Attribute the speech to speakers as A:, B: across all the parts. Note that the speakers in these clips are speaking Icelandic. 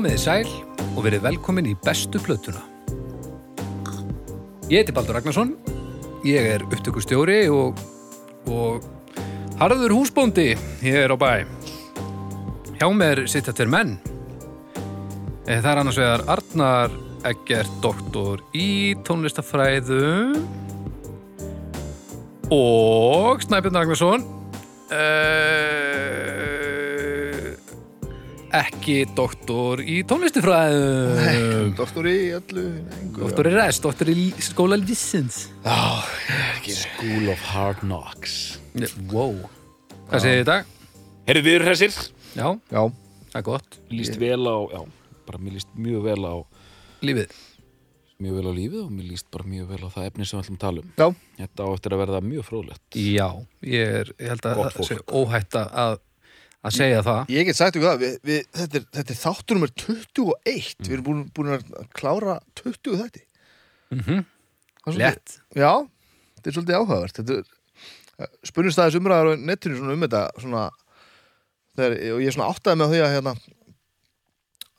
A: Komiði sæl og verið velkomin í bestu plötuna. Ég heiti Baldur Ragnarsson, ég er upptökustjóri og, og harður húsbóndi hér á bæ. Hjá mér sitja tveir menn. Eh, Það er annars vegar Arnar Eggert, doktor í tónlistafræðu og Snæbjörn Ragnarsson uh, ekki doktor í tónlistifræðu
B: Doktor í öllu engu.
A: doktor í rest, doktor í skóla lísins
B: Já, ekki.
C: School of Hard Knocks.
A: Wow. Hvað segir þið í dag?
C: Herru, við erum hressir?
A: Já,
B: Já,
A: það er gott.
C: Líst vel á, já, bara mér líst mjög vel á
A: lífið.
C: Mjög vel á lífið og mér líst bara mjög vel á það efni sem við ætlum að tala um.
B: Já,
C: Þetta á eftir að verða mjög fróðlegt.
A: Já, ég, er, ég held að það sé óhætt að að segja það.
B: ég get sagt ykkur það við, við, þetta, er, þetta er þáttur nummer 21 Við erum búin, búin að klára 20 þetta
A: mm létt.
B: Já, þetta er svolítið áhugavert. Þetta er Spurnist aðeins umræðar á netinu svona um þetta svona, þegar, og ég er svona áttaði með því að hérna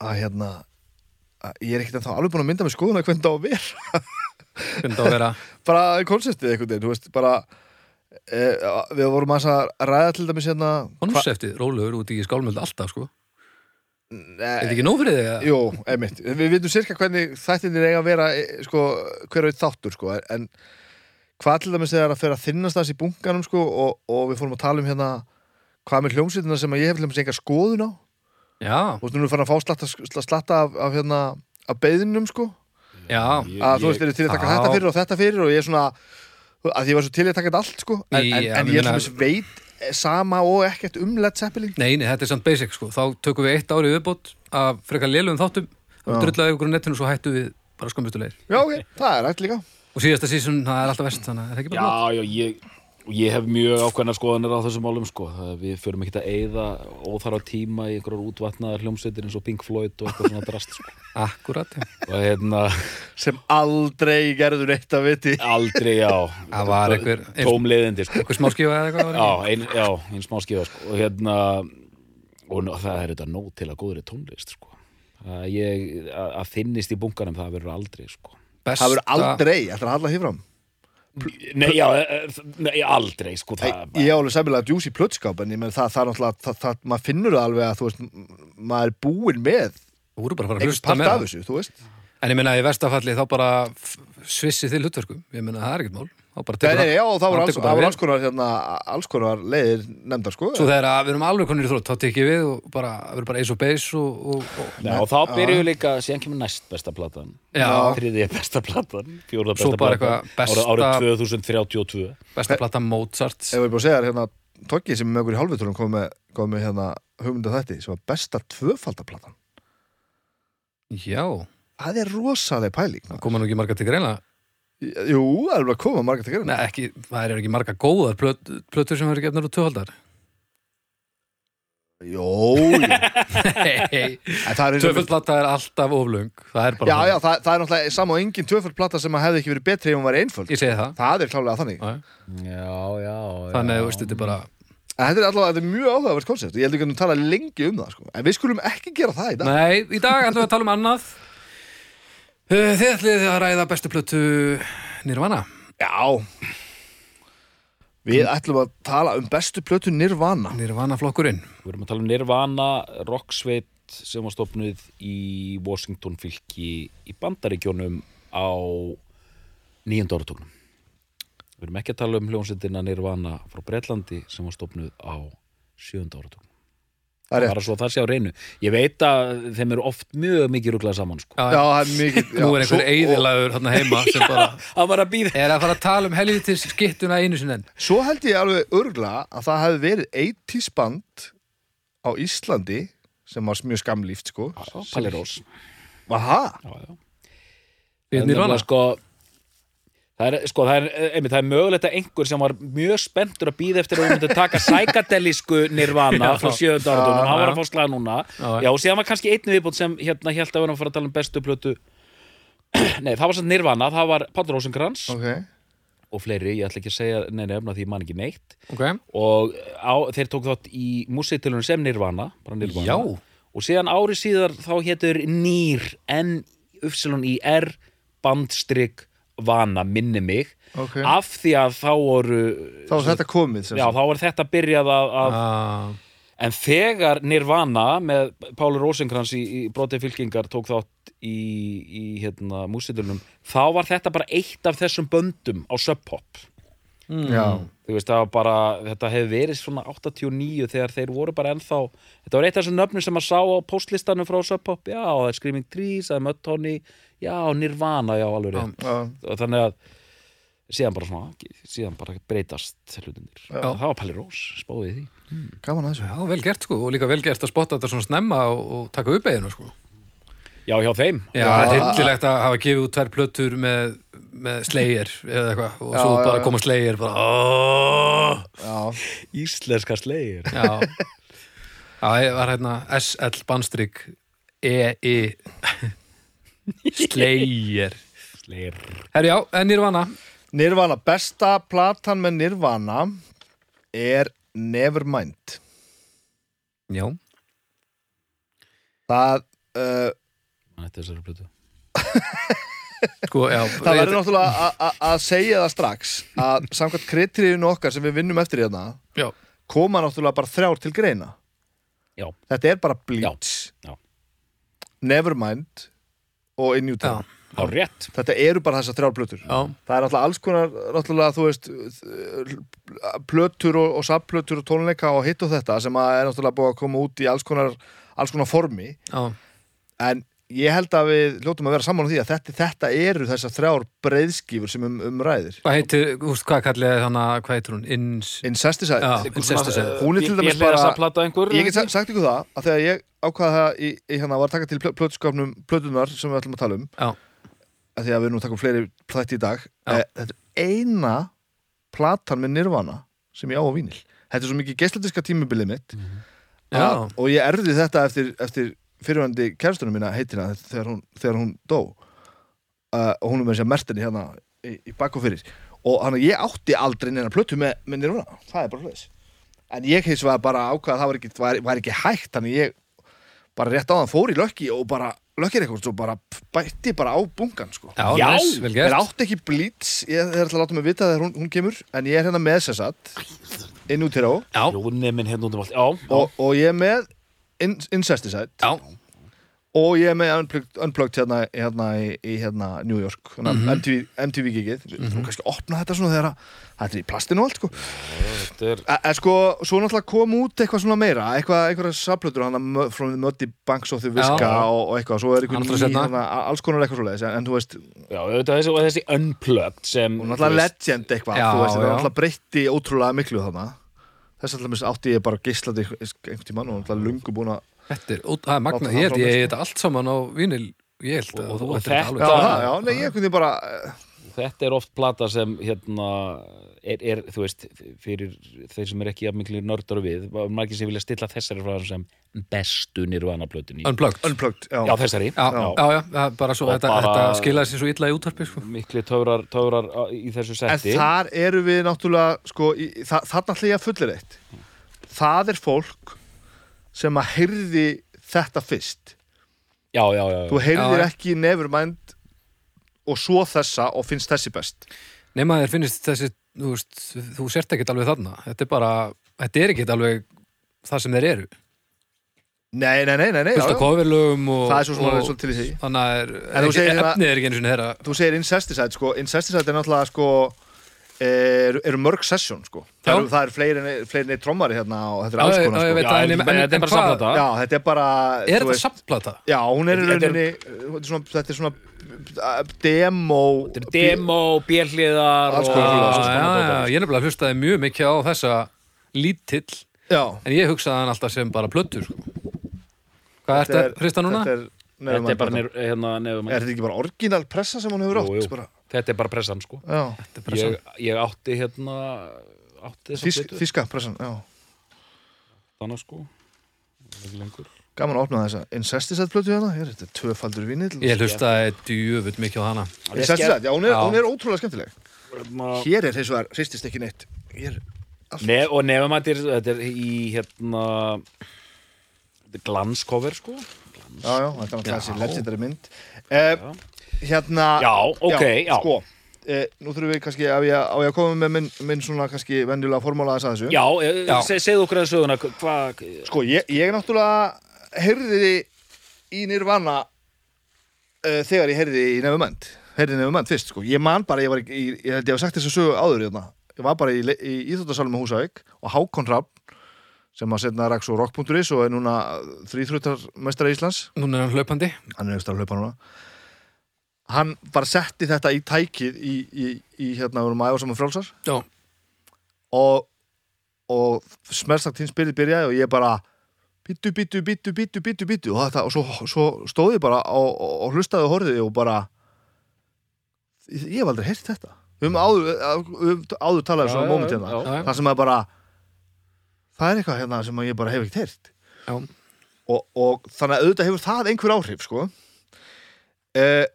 B: að hérna að ég er ekkert ennþá alveg búin að mynda með skoðuna hvernig það á að vera.
A: Hvernig það að vera.
B: Bara einhvern veginn, þú veist, bara við vorum aðeins að ræða til dæmis hérna
A: konseptið, rólegur út í skálmöld alltaf sko. Er
B: Nei,
A: þetta ekki nóg fyrir þig? að-
B: Jú, einmitt, við vitum sirka hvernig þættinir eiga að vera e, sko, hver og eitt þáttur sko, en hvað til dæmis þegar að fyrir að þinnast þess í bunkanum sko, og, og við fórum að tala um hérna hvað með hljómsveitina sem að ég hef til dæmis enga skoðun á.
A: Já,
B: og þú erum farin að fá slatta, slatta af, af hérna af beðinum sko.
A: Já,
C: Ég-
B: að þú veist, eru til að taka þetta fyrir og þetta fyrir og ég er svona að ég var svo til að taka þetta allt sko. En, en,
A: Já,
B: en
A: ég
B: er svona veit sama og ekkert um Led Zeppelin.
A: Nei, nei, þetta er samt basic sko. Þá tökum við eitt ári viðbót af frekar lélugum þáttum og drullaði ykkur á netinu og svo hættu við bara skömmustulegir
B: Já, ok, það er hægt líka.
A: Og síðasta sísun, það er alltaf vest þannig að er það ekki bara
C: Já, já, ég og ég hef mjög ákveðna skoðanir á þessum málum sko. Við förum ekki að eyða óþarfa tíma í einhverjar útvatnaðar hljómsveitir eins og Pink Floyd og eitthvað svona drast sko.
A: akkurat, já.
C: og hérna,
B: sem aldrei gerður eitt að viti
C: aldrei, já
A: Það var einhver-
C: tómleiðindi sko.
A: eitthvað smáskífa eða eitthvað
C: Já,
A: ekki?
C: ein, já, ein smá skífa sko. og hérna og það er þetta nóg til að góðri tónlist sko. að, ég, að, að finnist í bunkanum það verður aldrei sko.
A: Besta,
B: Það verður aldrei, ætlar að halla því fram
C: Nei, já, eh, nei, aldrei sko, það,
B: Ég á alveg sæmilega djúsi plötskáp en ég menn það, það er náttúrulega, það, það, maður finnur það alveg að þú veist, maður er búinn með
A: Þú voru bara að fara að hlusta með það En ég meina í verstafalli þá bara svissið þið hlutverkum. Ég meina það er ekkert mál
B: Nei, nei,
A: það-
B: já, og það voru alls, alls konar hérna, alls konar leiðir nefndar, sko
A: Svo þegar að við erum alveg konir í þrótt Þá tekið við og bara, við erum bara eis og beis og, og, og
C: Já, og þá byrjuðu við líka, síðan kemur næst besta platan.
A: Já.
C: Þriðja besta platan Fjóra
A: Svo
C: besta platan.
A: besta-
C: árið, árið 2032
A: besta plata Mozart
B: Ef við búin að segja hérna, Toggi sem er með okkur í hálfvitunum kom með, kom með hérna hugmynda þetta sem var besta tvöfaldaplatan
A: Já,
B: Það er rosaleg pæling
A: það koma nú ekki marga til greina
B: Jú, það er bara að koma marga til
A: Nei,
B: gerðin
A: ekki, það eru ekki marga góðar plöt, plötur sem eru gefnar úr tvöfaldar
B: Jó.
A: Nei,
B: það er
A: er alltaf oflung Það er bara
B: Já, já, það, það er náttúrulega sama og engin tvöfaldplata sem að hefði ekki verið betri ef hún var einföld.
A: Ég segi það.
B: Það er klálega þannig.
A: Já,
C: Já, já,
A: Þannig, þú veist, þetta er bara
B: En þetta er allavega, þetta er mjög áhugavert koncept. Og ég heldur ekki að tala lengi um það, sko. En við skulum ekki gera það í dag.
A: Nei, í dag ætlum við að tala um annað Þið ætlið að ræða bestu plötu Nirvana
B: Já. Við ætlum að tala um bestu plötu Nirvana.
A: Nirvana flokkurinn
C: Við erum að tala um Nirvana, rocksveit sem var stopnuð í Washington fylki í bandaríkjónum á nýjönda áratóknum. Við erum ekki að tala um hljónsveitina Nirvana frá Bretlandi sem var stopnuð á sjönda áratóknum.
B: Það er.
C: Bara svo að það sé á reynu. Ég veit að þeim eru oft mjög mikið ruglað saman, sko.
B: Já, það er mikið.
A: Nú er einhver eiðilagur hérna heima sem bara
C: Það var að býða.
A: er að fara að tala um helvitis skittuna einu sinni enn
B: Svo held ég alveg örgla að það hefði verið 80s band á Íslandi sem var mjög skamlíft, sko.
C: Palirós.
B: Aha.
C: Já, já.
A: Við Nirvana
C: sko, það er, sko, það er, einmitt, það er mögulegt að einhver sem var mjög spenntur að býða eftir að við myndum taka sækadelísku nirvana
A: Já.
C: frá sjöðund áratunum, hann var að fá slag núna.
A: Já, já.
C: og síðan var kannski einni viðbútt sem hérna held að vera að fara að tala um bestu plötu. Nei, það var samt nirvana, það var Páll Rósenkrans
B: Ok.
C: og fleiri, ég ætla ekki að segja neina efna því ég man ekki neitt.
A: Ok,
C: og á, þeir tók þátt í músitilunum sem nirvana bara nirvana.
A: Já,
C: og síðan ári síðar þá hétur nýr N-Y-R bandstrik vana minni mig
B: Ok.
C: af því að þá voru
B: Þá er þetta komið sem
C: já, þá var þetta byrjað að, að
A: Ah,
C: En þegar Nirvana með Páli Rósenkrans í, í brotið fylkingar tók þátt í, í hérna, músitilunum, þá var þetta bara eitt af þessum böndum á Sub Pop.
B: Já,
C: Þú veist, það var bara, þetta hefði verið svona 89 þegar þeir voru bara ennþá, þetta var eitt af þessum nöfnum sem maður sá á postlistanum frá Sub Pop, já, það er Screaming Trees, það er Mudhoney, já, Nirvana, já, alveg rétt. Og Þannig að síðan bara svona, síðan bara breytast hlutinir. Það var Páli Rós, spáðið því.
B: gaman að þessu
A: já, vel gert sko og líka vel gert að spotta þetta svona snemma og, og taka upp eiginu sko
C: Já, hjá þeim.
A: Já, það er hildilegt að hafa gefið út tvær plötur með, með Slayer eða eitthvað og
B: Já,
A: svo
B: já,
A: bara koma Slayer bara
C: Íslenska slegir.
A: Já Já, ég var hérna SL bandstrik EI Slayer
C: Slegir.
A: Herri já, en Nirvana
B: Nirvana, besta platan með Nirvana er Nevermind
A: Já,
B: Það, uh,
C: Þetta er þessari plötu.
A: sko, já
B: það verður náttúrulega að segja það strax að samkvæmt kritriðinu okkar sem við vinnum eftir hérna
A: Já,
B: koma náttúrulega bara þrjár til greina
C: Já.
B: Þetta er bara
C: já.
B: Nevermind og In
A: já,
B: Utah
C: Á rétt.
B: Þetta eru bara þessar þrjár plötur.
A: Já,
B: Það er náttúrulega alls konar, þú veist, plötur og, og sapplötur og tónleika og hitt og þetta sem er náttúrulega búið að koma út í alls konar, alls konar formi.
A: já.
B: En ég held að við hljótum að vera saman á því að þetta, þetta eru þessar þrjár breiðskífur sem um, um ræðir.
A: Hvað heitir, úst, hvað kallið þannig að hvað heitir hún? Ins...
B: Incesticide.
A: Já, Incesticide.
B: Hún er til dæmis
C: Ég
B: bara-
C: að plata einhver.
B: Ég get sa- sagt ykkur það að þegar ég ákvaða það í, í hérna var að taka til plötuskapnum plötunar sem við ætlum að tala um
A: Já,
B: að því að við erum að taka um fleiri plætti í dag
A: Já.
B: eh, þetta er eina platan með Nirvana sem ég á á vínil þetta er svo mikið geisladiska tímabilið mitt
A: já,
B: að, og ég erði þetta eftir, eftir fyrirvændi kærstunum mína heitina þegar hún, þegar hún dó uh, og hún er með þess að mertinni hérna í, í bak og fyrir. Og hann að ég átti aldrei neina plötu með, með Nirvana. Það er bara hlutis en ég heils var bara ákvað að það var ekki, var, var ekki hægt þannig ég bara rétt áðan fór í lökki og bara lökkir eitthvað svo bara bætti bara á bungan sko.
A: Já,
C: Já,
A: næs, vel gert.
B: Átti ekki blítz, ég er ætla að láta mig vita þegar hún, hún kemur, en ég er hérna með sessat inn út hér á
A: Já,
C: Ljónið minn hérna út um allt. Já.
B: og, og ég er með in, Incesticide.
A: Já,
B: og ég er með Unplugged, unplugged hérna, hérna í, í hérna New York. Mm
A: Mhm.
B: MTV, MTV gigið, við þurfum kannski að opna þetta svona þegar þetta er í plastinu og allt sko.
C: Þetta er...
B: En en sko, svo náttúrulega kom út eitthvað svona meira, eitthvað, eitthvað saplötur hann From the Muddy Banks of the Viska og, og eitthvað, svo er eitthvað ný,
A: setna.
B: hérna, alls konar eitthvað svoleiðis, en, en þú veist,
C: Já, þessi, og þessi unplugged sem...
B: og náttúrulega
C: veist,
B: legend eitthvað,
A: Já,
B: þú veist, er náttúrulega breytti ótrúlega miklu þarna þess að átti ég bara geislandi einhvern tímann og lungu búin að
A: þetta er, það er magna
B: Láta
A: Ég held ég þetta allt saman á vinil Ég held að
C: Og-
A: þú
C: og
A: ættir þetta alveg
B: já, já, nei, ég veginn bara
C: Þetta er oft plata sem hérna er, er þú veist, fyrir þeir sem er ekki jafn miklu nördar við, margir sem vilja stilla þessari frá sem bestu nirvana plötunni.
A: Unplugged
B: unplugged, já,
C: Já, þessari.
A: Já, já, já, er bara svo, þetta,
C: bara-
A: þetta skilaði sér svo illa í útvarpi sko.
C: Mikli töfrar, töfrar í þessu
B: en
C: setti.
B: þar eru við náttúrulega sko, í, þa þarna ætla ég að fullir eitt það er fólk sem að heyrði þetta fyrst
C: Já, já, já.
B: þú heyrðir
A: Já.
B: ekki Nevermind og svo þessa og finnst þessi best?
A: Nema þér finnist þessi, þú veist, þú sért ekkert alveg þarna. Þetta er bara, þetta er ekkert alveg það sem þeir eru.
B: Nei, nei, nei, nei, nei já.
A: af kofirlögum og,
B: það er svo svona
A: og
B: svo til því.
A: þannig að
B: hérna-
A: efnið er ekki einu sinni þeirra.
B: Þú segir Incesticide sko, Incesticide er náttúrulega sko eru, eru mörg sesjón sko það eru, það eru fleiri, fleiri trommari hérna og þetta er alls konar sko
A: veit
C: Já, en-
A: en-
C: en
A: en-
C: þetta er
A: en
C: bara
A: hvað-
C: samplata.
B: já, þetta er bara
A: Er þetta samplata?
B: já, hún er í
C: Þetta er-
B: rauninni þetta er svona, þetta er svona demo
C: Þetta er demo, björliðar
B: Alls
C: og...
B: konar
A: ég nefnilega hlustaði mjög mikið á þessa lítill
B: já,
A: En ég hugsaði hann alltaf sem bara plötur sko. Hvað
B: þetta
A: ertu, Hrista núna?
B: þetta er,
C: Þetta er bara
B: nefnum,
C: nefn, hérna,
B: er þetta ekki bara orginal pressa sem hún hefur átt
C: jú.
B: bara,
C: Þetta er bara pressan, sko.
A: er bara
C: Ég, ég átti hérna, átti
B: Þísk, þíska pressan já.
C: Þannig, sko.
B: Gaman að opna þessa Incesticide plötu hérna, Hér, þetta er tvöfaldur vinill
A: Ég hlustaði djöfull mikið á hana.
B: Incesticide, já, hún er,
A: Já.
B: hún er ótrúlega skemmtileg.
C: Hérna,
B: hér er þess að hristist ekki neitt. Hér, allt.
C: Ne og nefnumættir, þetta er í hérna Glanskover, sko.
B: Já, já, þetta er náttúrulega þessi legendary mynd. Uh, Hérna
C: Já, ok, já.
B: Sko, uh, nú þurfum við kannski á ég, á ég að koma með minn, minn svona kannski venjulega formála þess að þessu
C: Já, eh,
A: Já.
C: se, segðu okkur að söguna Hvað,
B: Sko, ég, ég náttúrulega heyrði í Nirvana uh, þegar ég heyrði í Nevermind heyrði í Nevermind fyrst, sko Ég man bara, ég var í, í ég held ég hef sagt þess að sögu áður hérna. Ég var bara í, í Íþjóttasalum með Húsavík og Hákon Rapp sem að setna rak svo rock.is og er núna þrýþrjóttarmestari Íslands
A: Núna er hann hlaupandi
B: hann er ekstra hlaupa núna hann bara setti þetta í tækið í, í, í hérna, við erum að æfa saman frjálsar.
A: Já,
B: og, og smerstakt hins byrði byrjaði og ég bara býttu, býttu, býttu, býttu, býttu, býttu og, þetta, og svo, svo stóð ég bara og, og, hlustaði og horfði og bara ég, hef aldrei heyrt þetta. Við höfum áður, áður talað um svona moment hérna það sem að bara það er eitthvað hérna sem ég bara hef ekkert heyrt.
A: Já.
B: og, og þannig að auðvitað hefur það einhver áhrif sko. Eh,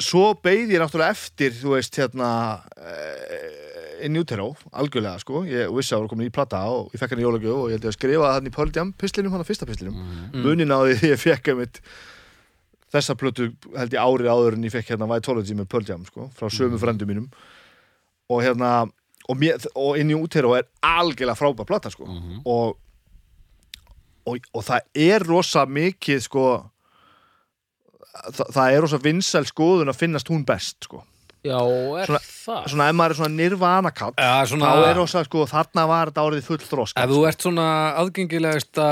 B: svo beið ég náttúrulega eftir þú veist hérna eh, in utero, algjörlega sko ég vissi að það var komin í plata og ég fekk hann í jólagjöf og ég held ég að skrifa það í Pearl Jam pislinum, hann að fyrsta pislinum
C: Mhm.
A: Mm.
B: munin á því því ég fekk einmitt þessa plötu held ég árið áður en ég fekk hérna Vitology með Pearl Jam sko, frá sömu frendum mínum og hérna og, mér, og inn í útero er algjörlega frábær plata sko
C: Mhm.
B: og, og, og það er rosa mikið sko það, það er rosa vinsæl skoðun að finnast hún best sko.
C: Já, er
B: Svona-
C: það?
B: svona ef maður er svona nirvana kall
A: Já, svona
B: þá er rosa sko þarna var þetta árið full þroska
A: Ef þú ert svona aðgengilegasta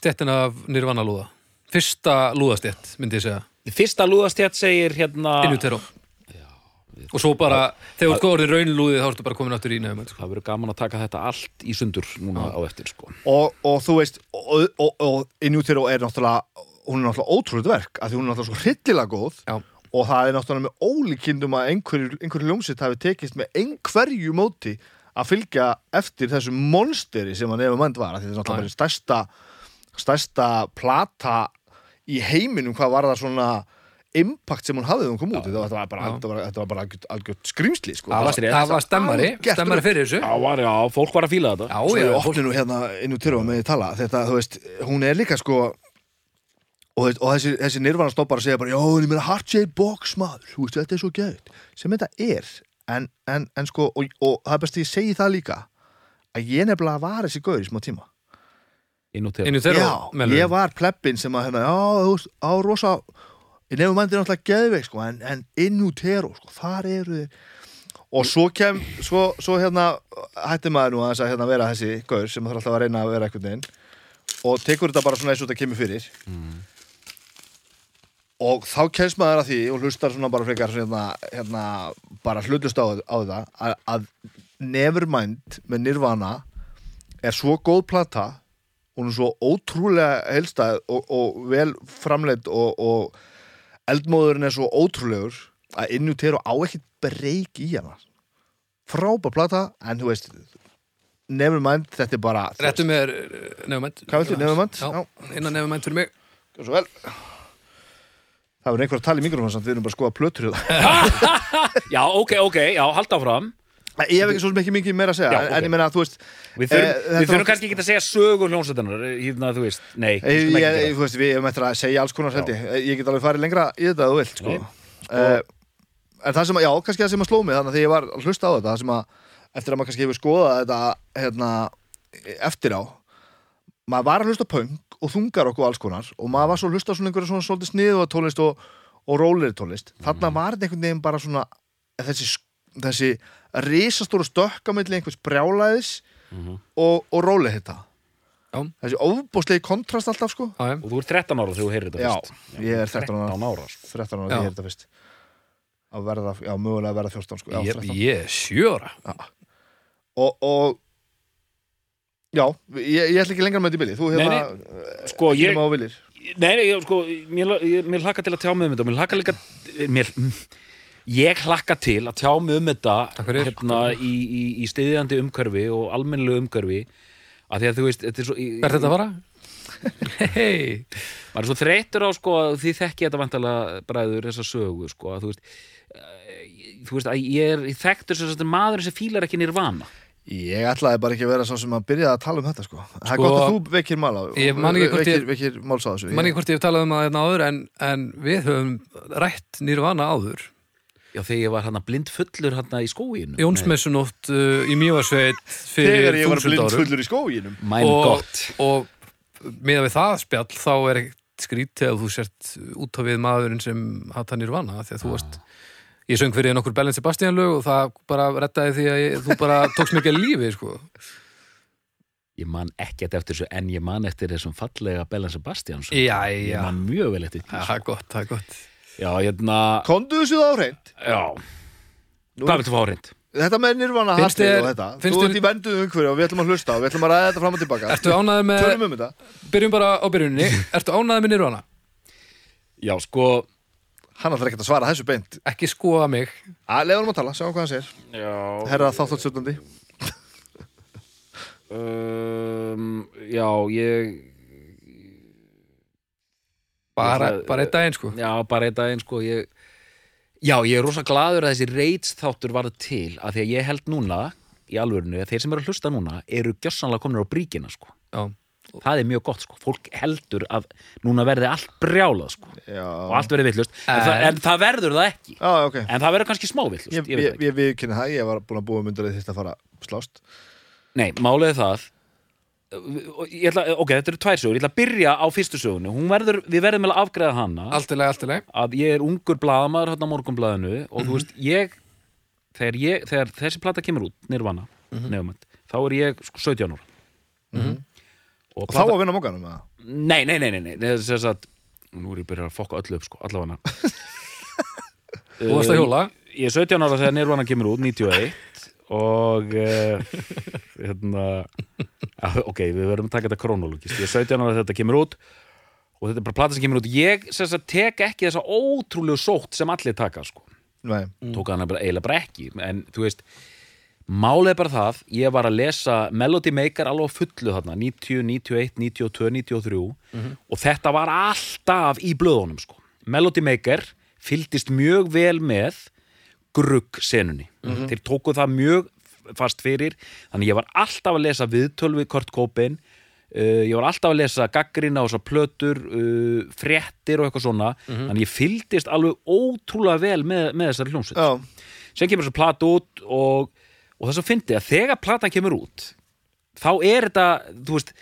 A: stettin af Nirvana lúða Fyrsta lúðastett, myndi ég segja.
C: Fyrsta lúðastjætt segir hérna
A: Inutero Og svo bara, þegar þú góður í raunlúði þá ertu bara komin áttur í nefnum sko.
C: Það verður gaman að taka þetta allt í sundur núna á eftir, sko.
B: Og, og þú veist og, og, og In Utero er náttúrulega hún er náttúrulega ótrúlega verk af því hún er náttúrulega svo hryllilega góð
A: Já.
B: og það er náttúrulega með ólíkindum að einhverju, einhverju ljómsitt hafi tekist með einhverju móti að fylgja eftir þessu monsteri sem að nefnum mænd var af því það er náttúrulega bara stærsta stærsta plata í heiminum hvað var það svona impact sem hún hafði þegar hún kom út. Þetta var- þetta var bara, þetta þetta var bara algjört, algjört skrýmsli sko.
A: Það var,
C: rétt.
A: það var stemmari, stemmari fyrir þessu.
C: Já, var, já, fólk var að fíla þetta.
A: Já,
B: Svo
A: já, fólk-
B: hérna tyrfa með því tala. Þetta, þú veist, hún er líka sko og, veist, og þessi, þessi nirvana stoppar að segja bara, já, ég meina heart shaped box maður, þú veist, þetta er svo gæt sem þetta er, en, en, en sko og, og það er best að ég segi það líka að ég nefnilega var þessi gaur í smá tíma.
C: Inn og til
A: Inutero
B: já, ég var plebbin sem að, hérna, já, þú veist, á rosa ég nefnum mændi náttúrulega geðveik, sko en, en inn úr tero, sko, þar eru og svo kem, svo, svo hérna hætti maður nú aðeins að hérna vera þessi gaur sem þarf alltaf að reyna að vera einhvern veginn. Og tekur þetta bara svona eins og þetta kemur fyrir og þá kemst maður að því og hlustar svona bara frekar svona, hérna, bara hlutust á, á það að, að Nevermind með Nirvana er svo góð plata hún er svo ótrúlega helstæð og, og vel framleitt og, og eldmóðurinn er svo ótrúlegur að innutero á ekkert breyk í hana. Frábær plata en þú veist Nevermind, þetta er bara
A: Réttu mér nefnumænt
B: Hvað viltu, Nevermind?
A: Já, innan nefnumænt fyrir mig.
B: Svo vel Það verður einhver að tala í mikrofón samt við erum bara að skoða plötur hérna.
C: Já, ok, ok, já, halda áfram
B: Ég hef ekki svo ekki mikið meira að segja
C: Já,
B: en,
C: ok.
B: en ég meina að þú veist
C: Við þurfum,
B: Eh, var-
C: kannski ekki að segja sögur hljónsættanar Hérna, þú veist, nei við
B: Ég, þú veist, við hefum eftir að segja alls konar held ég Ég get alveg farið lengra í þetta að þú vilt sko.
C: Ok.
B: uh, En það sem að, já, kannski það sem að sló mig Þannig að þegar ég var að hlusta á þetta það sem að, eftir að maður kannski hefur skoðað þetta hérna, eftir á maður var að hlusta punk og þungar okkur alls konar. Og maður var svo að hlusta svona einhverja svona svolítið sniðu tónlist og, og rólir tónlist. Þarna var þetta einhvern veginn bara svona þessi, þessi risastóru stökk á milli einhvers brjálæðis og, og róli þetta
A: Já.
B: þessi ofbóðslegi kontrast alltaf sko.
A: Já, já.
C: Og þú ert 13 ára þegar þú heyrir þetta
B: Já,
C: fyrst.
B: ég er 13 ára.
C: 13 ára sko.
B: 13 ára
A: Já.
B: þegar ég er þetta fyrst. Að verða, já, mögulega að verða 14 sko, já,
A: Ég,
B: 13
A: ég er sjö ára.
B: Og, og já, ég, ég ætla ekki lengra með þetta í bili. Þú
C: Nei,
B: hérna,
C: Sko,
B: ekki
C: ég,
B: nema á viljir
C: nei, nei, ég, sko Mér, ég- mér hlakka til að tjá mig um þetta. Og Mér hlakka líka mér, Ég hlakka til að tjá mig um þetta hérna, í, í, í stiðjandi umhverfi og almennilegu umhverfi. Að því að þú veist, þetta er svo í-
A: Hvert þetta að fara? Hei
C: maður er svo þreyttur á sko að því þekki þetta vantalega bræður þessa sögu sko að þú veist eh, þú veist að ég er þekktur sem maður sem fílar ekki nirvana
B: Ég ætlaði bara ekki að vera svo sem að byrja að tala um þetta sko. Það er
A: Sko,
B: gott að þú vekir mál á
A: ég man ekki hvort
B: vekir,
A: ég-
B: vekir máls á þessu.
A: Man ekki hvort ég hef talað um það hérna áður en, en við höfum rætt nýrvana áður.
C: Já, þegar ég var hann blind fullur hann í skóinu
A: Jónsmessunótt uh, í Mjóasveit fyrir
B: Þegar ég var
A: þúsund árum.
B: blindfullur í skóginum.
C: Mæn
A: og,
C: gott.
A: og með við það spjall þá er ekkert skrítið að þú sért út á við maðurinn sem hata nýrvana því að þú varst ég söng fyrir nokkur Bellin Sebastian lög og það bara rettaði því að ég, þú bara tókst mikið lífi sko.
C: Ég man ekkert eftir þessu en ég man eftir þessum fallega Bellan Sebastians
A: já,
C: Ég
A: já,
C: man mjög vel eftir því.
A: það er gott, það er gott.
C: Já, hérna
B: Kondu þessu þá hreint.
C: Já,
B: Nú-
C: hvað viltu fá hreint?
B: Þetta með hatið
A: þér-
B: og þetta. Þú ert í venduð umhverju og við ætlum að hlusta og við ætlum að ræða þetta fram og tilbaka.
A: Ertu ánæður með,
B: um þetta.
A: Byrjum bara á byrjunni Ertu ánæður með nýrvana?
C: Já, sko
B: Hann ætlar ekkert að svara þessu beint.
A: Ekki skoða mig.
B: Að Leðum að tala, sjáum hvað hann segir.
C: Já
B: Herra þáttáttstjórnandi
C: um, Já, ég
A: Bara,
C: Ég ætla-
A: bara einn daginn sko.
C: Já, bara einn daginn sko. Ég... Já, ég er rosa gladur að þessi reits þáttur varð til að því að ég held núna í alvörinu að þeir sem eru að hlusta núna eru gjössanlega komin á bríkina sko.
A: Já,
C: það er mjög gott sko, fólk heldur að núna verði allt brjálað sko.
B: Já,
C: og allt verði villust, en,
A: En-
C: það, en? það verður það ekki.
B: Já, ok.
C: En það verður kannski smá villust,
B: Ég,
C: ég, veit
B: ég, ég, ég kynna það, ég var búin að búa myndur að þetta að fara slást.
C: Nei, málið er það. Og ég ætla, ok, þetta eru tvær sögur, ég ætla að byrja á fyrstu sögunu, hún verður, við verðum að afgreða hana.
A: Allt í lagi, allt í lagi.
C: Að ég er ungur blaðamaður hérna á morgunblaðinu og þú veist, ég þegar, ég, þegar þessi plata kemur út nirvana, mm þá er ég sko 17 ára og,
B: Og þá að vinna mókanum
C: Nei, nei, nei, nei, nei, það er þess að nú er ég byrjað að fokka öllu upp, sko, allavega.
A: Þú varst að hjóla?
C: Ég er 17 ára þegar Nirvana kemur út, 91 og uh, hérna ok, við verðum að taka þetta krónologist ég er 17 ára þegar þetta kemur út og þetta er bara plata sem kemur út. Ég sagt, tek ekki þessa ótrúlegu sótt sem allir taka sko. Tók hana bara, eiginlega bara ekki en þú veist, málið er bara það ég var að lesa Melody Maker alveg fullu þarna, 90, 91, 92 93 og þetta var alltaf í blöðunum sko. Melody Maker fylgdist mjög vel með grugg senunni þeir tóku það mjög fast fyrir. Þannig ég var alltaf að lesa viðtöl við Kurt Cobain. Uh, ég var alltaf að lesa gaggrina og svo plötur uh, fréttir og eitthvað svona. Þannig ég fylgdist alveg ótrúlega vel með, með þessari hljómsveit.
B: Já,
C: sem kemur þessu plata út og, og þess að fyndi að þegar platan kemur út þá er þetta, þú veist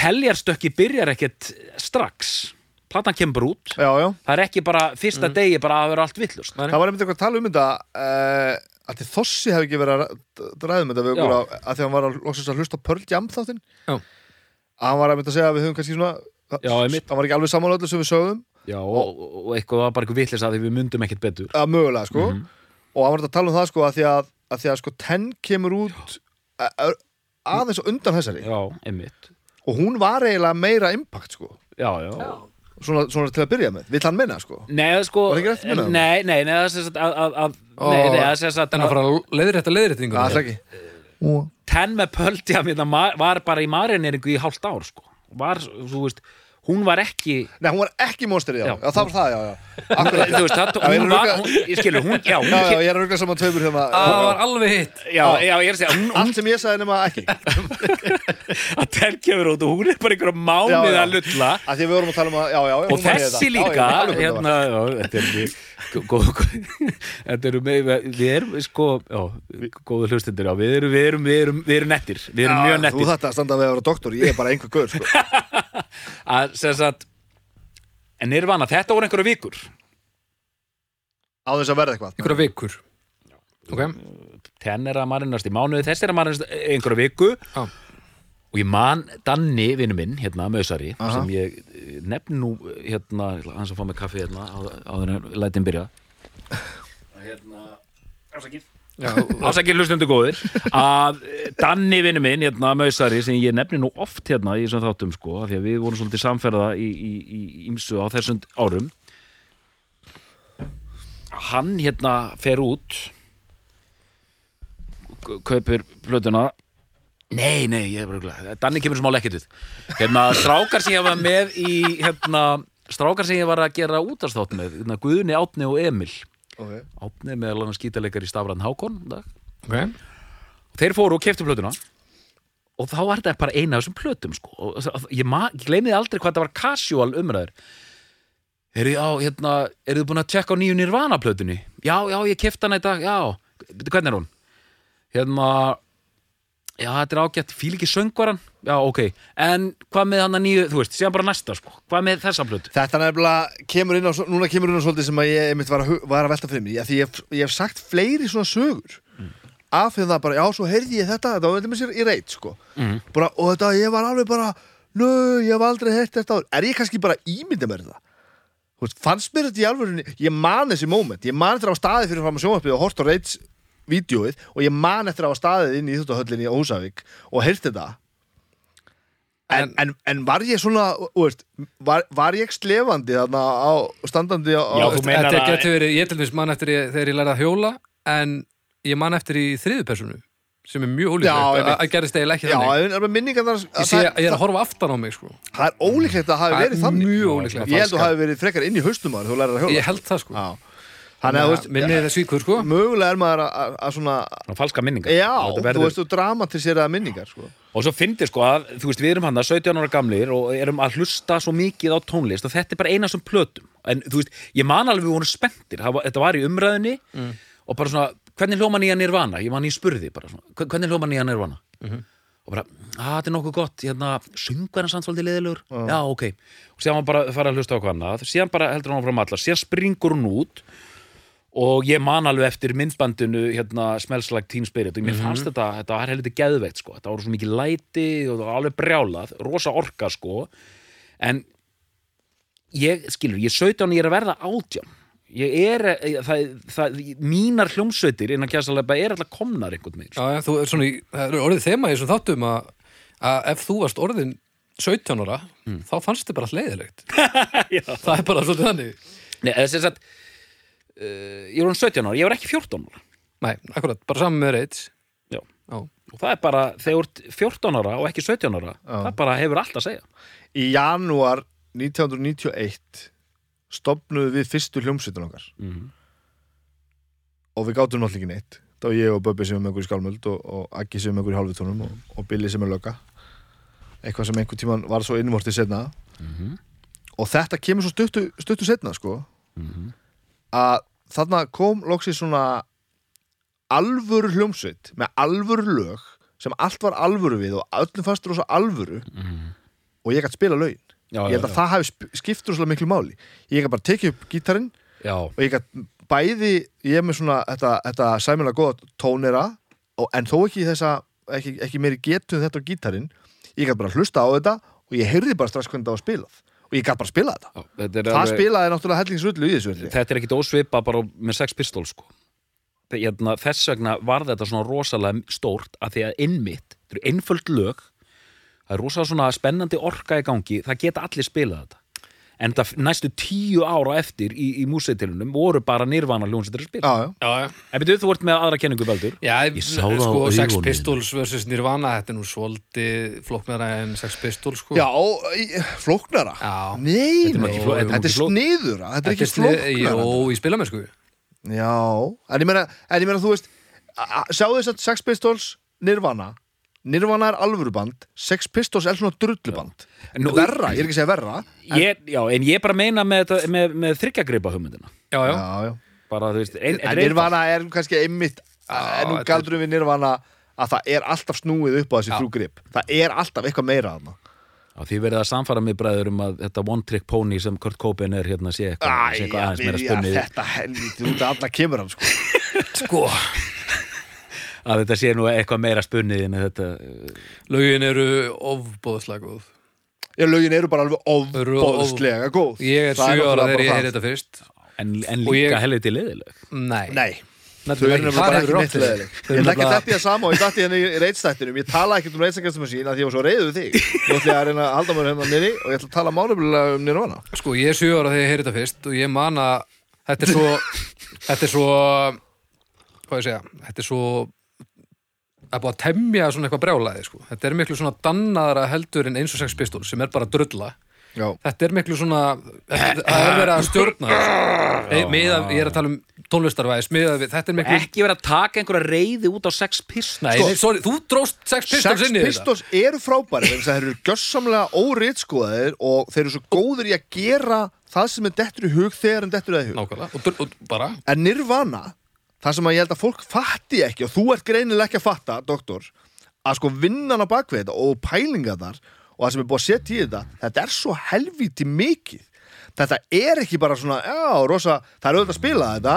C: heljarstökki byrjar ekkert strax. Platan kemur bara út.
B: Já, já.
C: Það er ekki bara fyrsta degi bara að vera allt villust.
B: Það var einmitt eitthvað að tala um þetta uh, að til Þossi hefði ekki verið að ræða um þetta við okkur að, að því að hann var að að hlusta Pearl Jam þáttinn. Að hann var einmitt að segja að við höfum kannski svona
C: Já,
B: hann var ekki alveg saman öllu sem við sögum
C: Já, og, og eitthvað var bara eitthvað villis að því við myndum ekkert betur.
B: Að mögulega sko.
C: Mhm.
B: og hann var að tala um það sko að því að, að, því að sko Ten kemur út aðeins á undan þessari.
C: Já, einmitt.
B: Og hún var eiginlega meira impact sko.
C: Já, já,
B: svona, svona til að byrja með, vill hann minna sko?
C: Nei, það sko? Nei, nei, það er sem sagt að, að, að
A: Ó,
C: Nei, nei, það er sem sagt
A: En að fara að leiðrétta leiðréttingu
B: það er ekki.
C: Ten með pöldja var bara í marineringu í hálft ár sko. Var, þú veist, hún var ekki
B: Nei, hún var ekki monsterið, já.
C: Já.
B: já, það var það, já, já Akkurat,
C: Þú veist, það,
B: Já, ég
C: hún
B: að
C: var,
B: rugga-
C: hún, ég skilur, hún, já, hún
B: já, já, ég er að rugga saman tveimur hérna
A: Það var alveg hitt
C: já, já, ég er að segja, hún,
B: Allt sem ég sagði nema ekki
C: að Ten kemur út og hún er bara einhverja mánuð
B: Já, já.
C: að lulla
B: að Því að við vorum að tala um að, já, já
C: og þessi
B: þetta.
C: líka
B: já, já,
C: hérna, já, þetta er við- góð, góð, þetta eru með við erum sko, já, góðu hlustindir já, við erum, við erum, við erum, við erum nettir við erum mjög
B: Þú
C: nettir
B: þetta að standa við að vera doktor, ég er bara einhver gaur sko.
C: að, sem sagt, en Nirvana, þetta voru einhverja vikur.
B: Á þess að verða eitthvað.
A: Ykkur vikur. Ok,
C: tenn er að marinast í mánuði, þess er að marinast einhverja viku.
A: Já.
C: og ég man Danni, vinnu minn, hérna Mösari,
B: Aha.
C: sem ég eh, nefn nú, hérna, hans að fá mig kaffi hérna, á, áður en lætin byrja. Hérna, ásakið
A: já,
C: ásakið hlustundu góðir. Að eh, Danni vinnu minn, hérna Mösari, sem ég nefni nú oft hérna í þessum þáttum sko, af því að við vorum svolítið samferða í, í, í ímsu á þessum árum. Hann hérna fer út kaupir plötuna. Nei, nei, ég er bara glæð Danni kemur smá lekkit við hérna, strákar sem ég var með í hérna, strákar sem ég var að gera útastátt með hérna, Guðni, Átni og Emil
B: okay.
C: Átni meðal hann skítaleikar í Stafran Hákon í dag.
A: ok
C: þeir fóru og keftu plötuna og þá var þetta bara eina af þessum plötum sko. og ég, ég gleymiði aldrei hvað þetta var casual umræður Eru, hérna, eru þið búin að tjekka á nýju Nirvana plötunni? Já, já, ég kefti hana í dag, já Hvernig er hún? Hérna Já, þetta er ágætt, fíl ekki söngvaran Já, ok, en hvað með hana nýju Þú veist, séðan bara næsta, sko Hvað með þessa plötu?
B: Þetta nefnilega kemur inn á, núna kemur inn á svolítið sem að ég einmitt var að, var að velta fyrir mig Já, Því ég, ég hef sagt fleiri svona sögur Af því það bara, já, svo heyrði ég þetta Þetta var þetta með sér í reit, sko
C: Mm.
B: bara, Og þetta, ég var alveg bara Nö, ég hef aldrei heyrt þetta áður." Er ég kannski bara ímynda mér veist, Fannst mér þetta í alvörunni Ég man þessi moment, ég man að á staði fyrir fram að sjónvarpið og hort á reits vídjóið og ég man eftir að á staðið inn í Íþjóttahöllinni á Húsavík og heyrt þetta. En, en, en var ég svona, þú veist, var, var ég slefandi þarna á, standandi á,
C: Já,
B: á
C: þú meinar
A: Þetta
C: að-
A: getur verið, ég til dæmis man eftir ég, þegar ég lærði að hjóla en ég man eftir í þriðu personu sem er mjög ólíklegt. Að- að gerist eiginlega ekki
B: Já,
A: þannig.
B: en er minningar þar
A: ég, sé, ég er að horfa aftan á mig sko.
B: Það er ólíklegt að það hafi
A: Það er
B: verið þannig.
A: mjög
C: Já,
A: ólíklegt
B: Ég held að þú hafi verið frekar inn í haustum maður þú lærir að hjóla.
A: Ég held það sko.
B: Já. Þannig að þú veist,
A: Minnið það svíkur sko
B: mögulega er maður að, að, að svona
C: Svona falska minningar
B: Já,
C: Þetta
B: þú
C: verður-
B: veist, þú dramatiseraða minningar sko.
C: Og svo fyndi sko að, þú veist, við erum hann 17 ára gamlir og erum að hlusta svo mikið á tónlist og þetta er bara eina sem plötum. En þú veist, ég man alveg við vorum spenntir, Það þetta var í umræðinni og bara svona, hvernig hljóma nýja nirvana? Ég man ég spurði bara svona, "Hve- hvernig hljóma nýja nirvana? Og bara, að þetta er nokkuð gott, hérna, sungar hann samt svolítið leðilegur? Já, ok. Og síðan var bara að fara að hlusta á hvað annað, síðan bara heldur hann frá alla, síðan springur hún út og ég man alveg eftir myndbandinu hérna Smells Like Teen Spirit. Og mér fannst þetta, þetta var helviti geðveikt sko, þetta voru svo mikið læti og það var alveg brjálað, rosa orka sko, en ég, skilur, ég 17 og ég er að verða átján. Ég er, það, það, mínar hljómsveitir innan kjæsalega er alltaf komnar einhvern veginn sko.
A: Í- það er orðið þema í þessum þáttum að, að ef þú varst orðin 17 ára, þá fannst þið bara leiðilegt. Það er bara svolítið þannig.
C: Nei, þess að ég er hún 17 ára, ég var ekki 14 ára
A: Nei, akkurat, bara saman með reits.
C: Já.
A: Já.
C: og það er bara, þegar þú ert 14 ára og ekki 17 ára, það bara hefur allt að segja
B: Í janúar 1991 stopnuðu við fyrstu hljómsveitur okkar
C: Mhm.
B: og við gátum náttúrulega ekki neitt þá var ég og Böbbi sem er með í skálmöld og, og Aggi sem er með í hálfutónum og, og Billy sem er lögga eitthvað sem einhvern tíman var svo innvortið setna
C: Mhm.
B: og þetta kemur svo stuttu, stuttu setna sko
C: Mhm.
B: Að þarna kom loksins svona alvöru hljómsveit með alvöru lög sem allt var alvöru við og öllum fannst rosa alvöru
C: Mhm.
B: og ég gætt spila lögin
C: Já,
B: ég held að það hafi skipt rosalega miklu máli. Ég gætt bara tekið upp gítarinn
C: Já,
B: og ég gætt bæði ég er með svona þetta, þetta sæmilega góða tónera og, en þó ekki þessa ekki, ekki meiri getu en þetta á gítarinn ég gætt bara hlusta á þetta og ég heyrði bara strax hvernig það var spilað og ég gætt bara spila þetta.
C: Já þetta, er
B: það
C: alveg,
B: spilaði náttúrulega hellingsrullu í þessu verði
C: þetta er ekkit ósvipa bara með sex pistols sko. Þe- hérna, þess vegna var þetta svona rosalega stórt að því að innmitt, þetta eru einföld lög. Það er rosalega svona spennandi orka í gangi, það geta allir spilað þetta en það næstu tíu ára eftir í, í músitilunum voru bara nirvana hljónsettir að spila
B: já, já.
A: Já, já.
C: En byrjuð, þú ert með aðra kenningu, Baldur
A: Já,
C: Ég á
A: sko, Sex. Pistols versus Nirvana, þetta er nú svolítið flóknara en Sex Pistols, sko.
B: já
A: Já.
B: nei,
C: Þetta er fló- þetta er
B: er
C: ekki fló-
B: sniðura þetta er ekki
A: snið-
B: flóknara
A: Jó, í spilamennsku.
B: já, en ég meina, en ég meina þú veist sjáu þess að Sex Pistols Nirvana Nirvana er alvöruband Sex Pistols er svona drulluband
C: Nú-
B: verra, ég er ekki að segja verra
C: ég, Já, en ég bara meina með, þetta- með, með þryggjagripa hugmyndina
A: Já, já.
B: já, já.
C: Bara, þú veist, ein,
B: en Nirvana er kannski einmitt
A: Já,
B: en nú
A: þetta er-
B: galdurum við Nirvana að það er alltaf snúið upp á þessi
A: Já.
B: þrjú grip það er alltaf eitthvað meira þarna
C: Já, því verið að samfara mig bræður um að þetta one trick pony sem Kurt Cobain er hérna sé eitthvað, sé eitthvað aðeins meira
B: byrja
C: spunnið
B: þetta helviti út af alla kemur hann sko.
A: Sko,
C: að þetta sé nú eitthvað meira spunnið en þetta uh,
A: lögin eru ofbóðslega góð.
B: já, lögin eru bara alveg ofbóðslega góð.
A: Ég er
B: Það
A: 7 ára þegar ég
B: það.
A: heyri þetta fyrst.
C: en, en líka
A: ég-
C: helviti leðileg
A: Nei.
B: nei. Þau eru nefnilega bara ekki neitt leðileg Ég
A: nefnilega-
B: þetta í það sama og ég dætti hérna í reitstættinum. Ég tala ekkert um reitstækjastum sín að því ég var svo reyðu þig. Nú ætla ég að reyna að halda mér hérna nýri og ég ætla að tala málefnilega um Nirvana.
A: Sko, ég er 7 ára þegar ég heyri þetta fyrst og ég man að þetta er svo þetta er svo hvað ég segja, þetta er svo er búið að temja svona eitthvað brjálæði sko. þetta er miklu svona dannaðara heldur en eins og sex pistol sem er bara drulla
B: Já.
A: þetta er miklu svona það er verið að stjórna þessu. miða, ég er að tala um tónlistarvæðis við, þetta er miklu
C: Ekki verið að taka einhverja reyði út á sex
A: nei, sorry, þú dróst Sex Pistols
B: Sex
A: inn í þetta
B: Pistols eru frábæri þess að þeir eru gjössamlega óritskoðaðir og þeir eru svo góður í að gera það sem er dettur í hug þegar en dettur í hug
A: Nákvæmlega,
B: En Nirvana, það sem að ég held að fólk fatti ekki og þú ert greinilega ekki að fatta, doktor að sko vinnan á bakvið þetta og pælinga þar og það sem er búið að setja í þetta þetta er svo helvíti mikið. Þetta er ekki bara svona, já, rosa það er auðvitað að spila þetta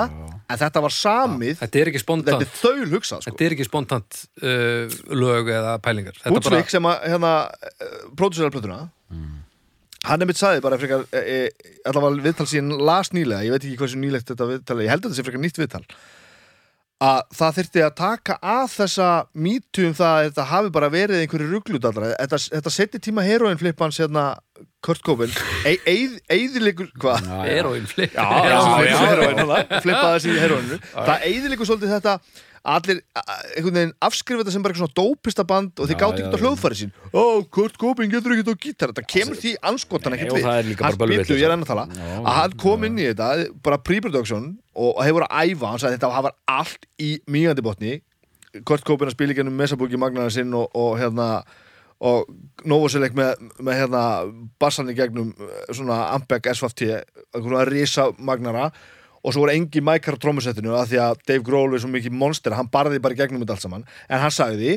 B: en þetta var samið,
A: Þetta er ekki
B: þetta
A: spontant
B: er þaul hugsað sko.
A: Þetta er ekki spontant uh, lög eða pælingar. Þetta
B: Bútsvik sem að hérna pródúsera plötuna. Hann er mitt sagði bara frekar e, e, allavega viðtal sín las nýlega ég veit ekki hversu nýlegt þetta viðtal er, ég held að þetta sé frekar nýtt viðtal að það þyrfti að taka að þessa mýtu um það að þetta hafi bara verið einhverju ruglutallra þetta, þetta seti tíma heroin flippans hérna Kurt Cobain. E, eið, eiðilegur hvað?
A: Heroin flip
B: Já, já, já, heroin, flippaði þessi heroinu það eiðilegur svolítið þetta allir einhvern veginn afskrifa þetta sem bara eitthvað svona dópista band og
C: Já,
B: gátt ekki á hljóðfæri sín. Ó, Kurt Cobain getur ekki á gítar. Þetta kemur því anskotan ekkert við. Hann- Bíddu, ég er enn að tala. Að hann kom inn í þetta bara pre-production og hefur að æfa hann sagði þetta var allt í mýgandi botni. Kurt Cobain að spila í gennum mesabúki magnaðar sinn og, og hérna og Novoselec með, með hérna bassan í gegnum eh, svona Ampeg SFT einhverjum risa magnara og svo voru engi mækar á trómusettinu að því að Dave Grohl er svo mikið monster hann barði bara gegnum þetta allt saman. En hann sagði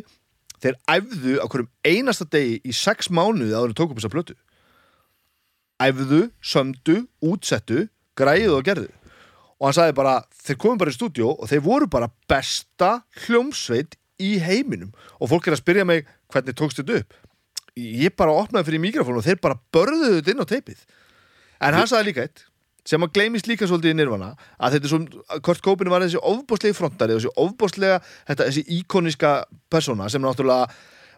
B: þeir æfðu á hverjum einasta degi í sex mánuði áður en tók upp þessa plötu. Æfðu, sömdu, útsettu græðu og gerðu. Og hann sagði bara, þeir komum bara í stúdíó og þeir voru bara besta hljómsveit í heiminum. Og fólk er að spyrja mig hvernig tókst þetta upp? Ég bara opnaði fyrir mikrofónu og þeir bara börðuðu þetta inn á teipið. En hann sagði líka eitt sem að gleymist líka svolítið í nirvana að þetta er svo, að Kurt Cobain var þessi ofbóðslegi frontari þessi ofbóðslega, þetta, þessi íkoniska persóna sem náttúrulega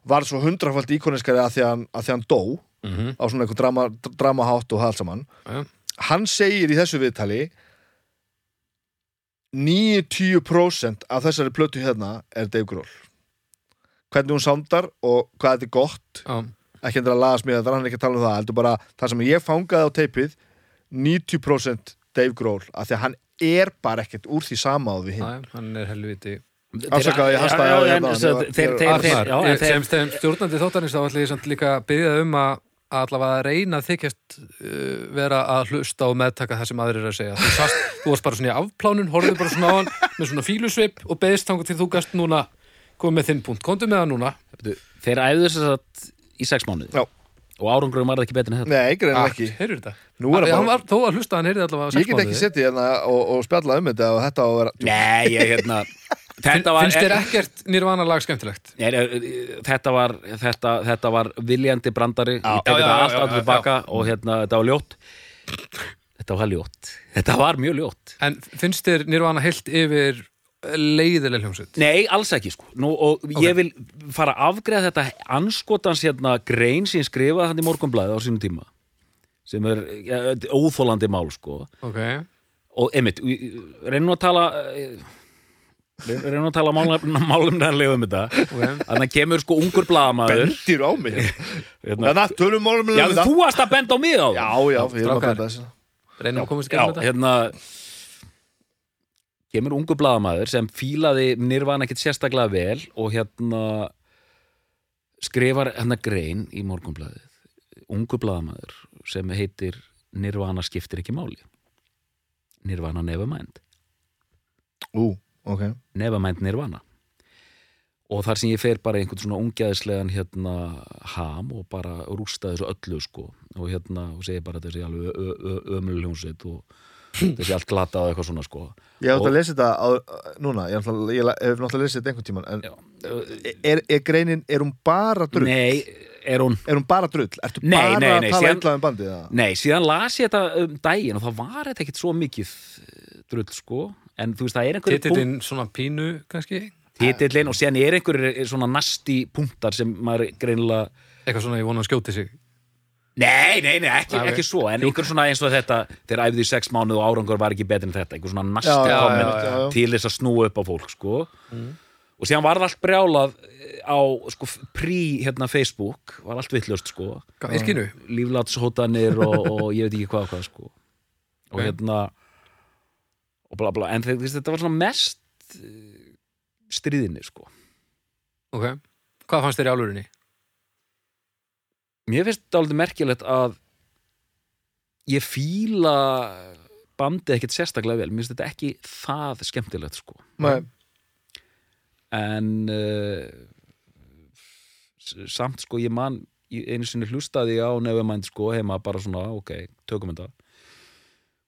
B: var svo hundrafald íkoniskari að því að, að því að hann dó
A: Mhm.
B: á svona eitthvað drama, dramahátt og saman
A: Já.
B: hann segir í þessu viðtali 90% af þessari plötu hérna er Dave Grohl hvernig hún sándar og hvað þetta er gott
A: Já.
B: ekki endur að laga smíða, það er hann ekki að tala um það heldur bara það sem ég fangaði á teipið 90% Dave Grohl af því að hann er bara ekkert úr því sama á við hinn.
A: Næ, hann er helviti
B: því
C: en
B: ég-
C: þeir-
A: sem, sem stjórnandi þáttanins þá ætla ég samt líka að byggja um að allavega að reyna að þykjast uh, vera að hlusta og meðtaka það sem aðrir eru að segja. Þú, sast, þú varst bara svona í afplánun, horfðu bara svona á hann með svona fílusvip og beðist þangur til þú gast núna komið með þinn punkt, komdu með það núna.
C: Þeir æfðu þess að í sex mánuði.
B: Já.
C: Og árangurum var það ekki betur en þetta.
B: Nei, greinilega
A: Ah,
B: ekki.
A: heyrðu þetta.
B: Nú er það
A: Hann
B: bara-
A: var, þó að hlusta hann heyrði allavega
B: Ég get ekki settið hérna og, og spjalla um þetta og þetta á að vera
C: Nei, ég hérna Þetta var
A: finnst þér ekkert nýrvana lag skemmtilegt?
C: Nei, þetta var þetta, þetta var viljandi brandari.
B: Já,
C: ég tek
A: já,
C: þetta allt
A: já,
C: tilbaka og hérna, þetta var ljótt. Þetta var ljótt. Þetta var mjög ljótt.
A: En finnst þér nýrvana heilt yfir leiðileg hljómsveit?
C: Nei, alls ekki sko. Nú, og ég vil fara að afgreða þetta anskotans hérna grein sem ég skrifaði hann í morgunblæði á sínum tíma sem er ja, óþólandi mál sko.
A: Ok,
C: og einmitt, reynum að tala eh, reynum að tala málumnæðanlega um þetta. Þannig að kemur sko ungur blaðamaður.
B: Bendir á mig.
C: Hérna,
B: Þannig að tölum málum um
C: Já,
B: þetta.
C: þú varst að benda á mig á
B: Já, já, við erum að benda þessu.
A: reynum að komast
C: Já,
A: gegnum þetta.
C: hérna kemur ungu blaðamaður sem fílaði nirvana ekkit sérstaklega vel og hérna skrifar hérna grein í morgunblæðið ungu blaðamaður sem heitir Nirvana skiptir ekki máli. Nirvana Nevermind.
B: Ú, ok.
C: Nevermind Nirvana. Og þar sem ég fer bara einhvern svona ungjaðislegan hérna ham og bara rústa þessu öllu sko. Og hérna og segi bara þessi alveg ömul hljónsveit og þessi allt glata og eitthvað svona sko
B: Ég hef að lesa þetta á, núna, ég, náttúrulega- ég hef náttúrulega lesið þetta einhvern tíman en er, er greinin, er hún bara drull?
C: Nei, er hún
B: Er hún bara drull? Ertu
C: Nei,
B: bara
C: nei, nei,
B: að tala illa um bandið? eða?
C: Nei, síðan las ég þetta um daginn og það var þetta ekkit svo mikið eh, drull sko en þú veist það er einhverju
A: titillinn svona pínu kannski
C: titillin og síðan er einhverju svona nasti punktar sem maður greinilega
A: eitthvað svona ég vona að skjóti sig
C: Nei, nei, nei, ekki,
A: Ah,
C: ekki svo en einhver svona eins og þetta þeir æfðu í sex mánuð og árangur var ekki betur en þetta einhver svona
B: já,
C: komment til þess að snúa upp á fólk sko. Og síðan var það allt brjálað á sko, prí hérna Facebook var allt vittlust sko. Líflatshótanir og, og ég veit ekki hvað og hvað sko. Og hérna og bla bla, en þeir, þetta var svona mest eh, stríðinni sko.
A: Ok. Hvað fannst þér í álfurinni?
C: Mér finnst þetta alveg merkilegt að ég fíla bandið ekkert sérstaklega vel. Mér finnst þetta ekki það skemmtilegt sko.
B: Nei,
C: en uh, samt sko ég man einu sinni hlustaði á Nevermind sko heima bara svona ok, tökum þetta.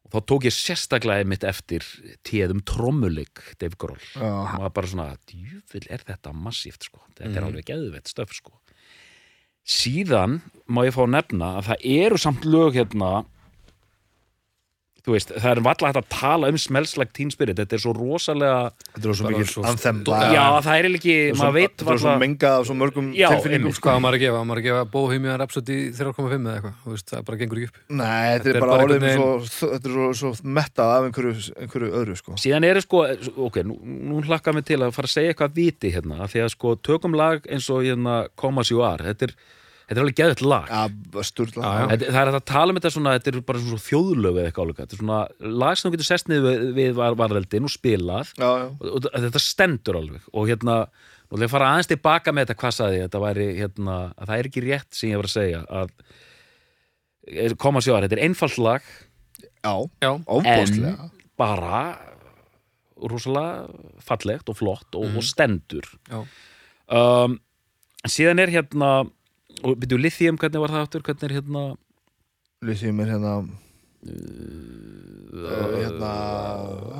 C: Og þá tók ég sérstaklega mitt eftir téðum trommulik Dave Grohl. Og var bara svona, djúvill er þetta massíft sko, þetta er
B: Mhm.
C: alveg geðvett stöf sko síðan má ég fá að nefna að það eru samt lög hérna þú veist, það er valla hægt að tala um smelslag Teen Spirit, þetta er svo rosalega
B: þetta er svo mikið lag.
C: já, það er ekki,
B: er
C: maður veit
B: Þetta er svo mengað af svo mörgum tilfinningum sko.
A: Hvað á maður að gefa? Maður að gefa Bohemian Rhapsody 3,5 eða eitthvað? Þú veist, það bara gengur ekki upp.
B: Nei, þetta er
A: er
B: bara svo, þetta er svo, svo mettað af einhverju, einhverju öðru sko.
C: síðan eru sko, ok, nú, nú hlakka mig til að fara að segja eitthvað viti hérna, af því að sko tökum lag eins og hérna Koma As You Are, þetta er þetta er alveg geðvett lag.
B: Ja, sturla.
C: Þetta, það er að tala um þetta svona, þetta er bara svona þjóðlög eða eitthvað álíka, þetta er svona lag sem þú getur sest niður við, við var, varðeldin og spilað.
B: Já, já.
C: og, og þetta stendur alveg. Og hérna, nú ætla ég að fara aðeins tilbaka með þetta hvað saði ég, þetta væri hérna að það er ekki rétt sem ég var að segja að er- koma sjóðar, þetta er einfalt lag.
B: Já, ofbóðslega
C: en bara rosalega fallegt og flott og, og stendur.
A: Já.
C: um, síðan er hérna og byrju lithium, hvernig var það aftur hvernig er hérna
B: Lithium er hérna
C: uh,
B: hérna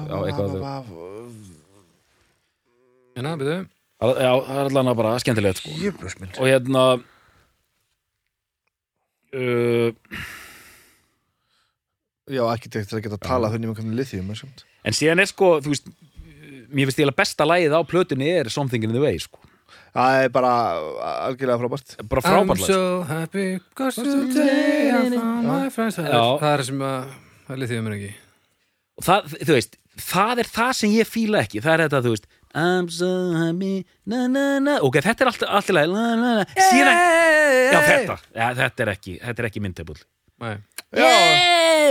C: já, eitthvað
A: Hérna, byrju.
C: já, það er allan bara skemmtilegt sko. Og hérna uh,
B: Já, arkitekt að geta að tala þannig um hvernig lithium er samt
C: en síðan er sko þú veist, mér finnst ég að besta lagið á plötunni er Something in the Way sko.
B: Það er bara algjörlega frábært
C: bara
A: I'm
C: frábært lag sko.
A: so happy because today I found my friends. Það er,
C: Já.
A: það er sem að, það er litið um mér ekki.
C: Og það, þú veist, það er það sem ég fíla ekki það er þetta, þú veist I'm so happy, na na na ok, þetta er allt, allt í lagi na, na, na. síðan, já þetta ja, þetta er ekki, þetta er ekki myndabúl
A: Nei.
B: Já,
C: yeah,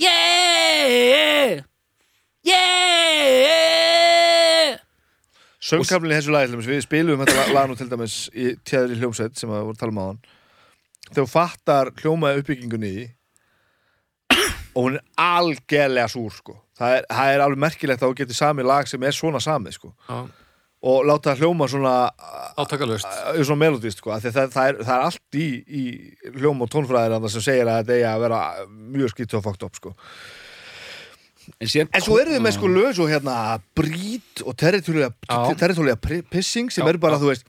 C: yeah, yeah
B: söngkaflin í þessu lagi Við spilum þetta lag- nú til dæmis í tjæðri hljómsveit sem að voru að tala um á hann Þegar fattar hljómaði uppbyggingunni í og hún er algjörlega súr sko. það, er, það er alveg merkilegt að þú getur sami lag sem er svona samið sko.
A: Já.
B: og láta það hljóma svona
A: Átakalust.
B: svona melodist sko. það, það, er, það er allt í, í hljóm og tónfræðir sem segir að þetta eigi að vera mjög skýtt og fakt upp sko.
C: En,
B: En svo eru þið með sko lög svo hérna Brít og pri- pissing sem
A: Já,
B: er bara, þú veist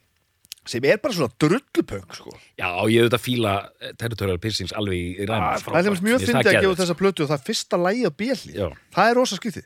B: sem er bara svona drullupöng sko.
C: já, ég auðvitað fíla eh, Territorial Piercings alveg í, ræma
B: Það er þeim mjög fyndið að gefa þessa plötu og það er fyrsta lægi á
C: Já.
B: Það er rosa skrítið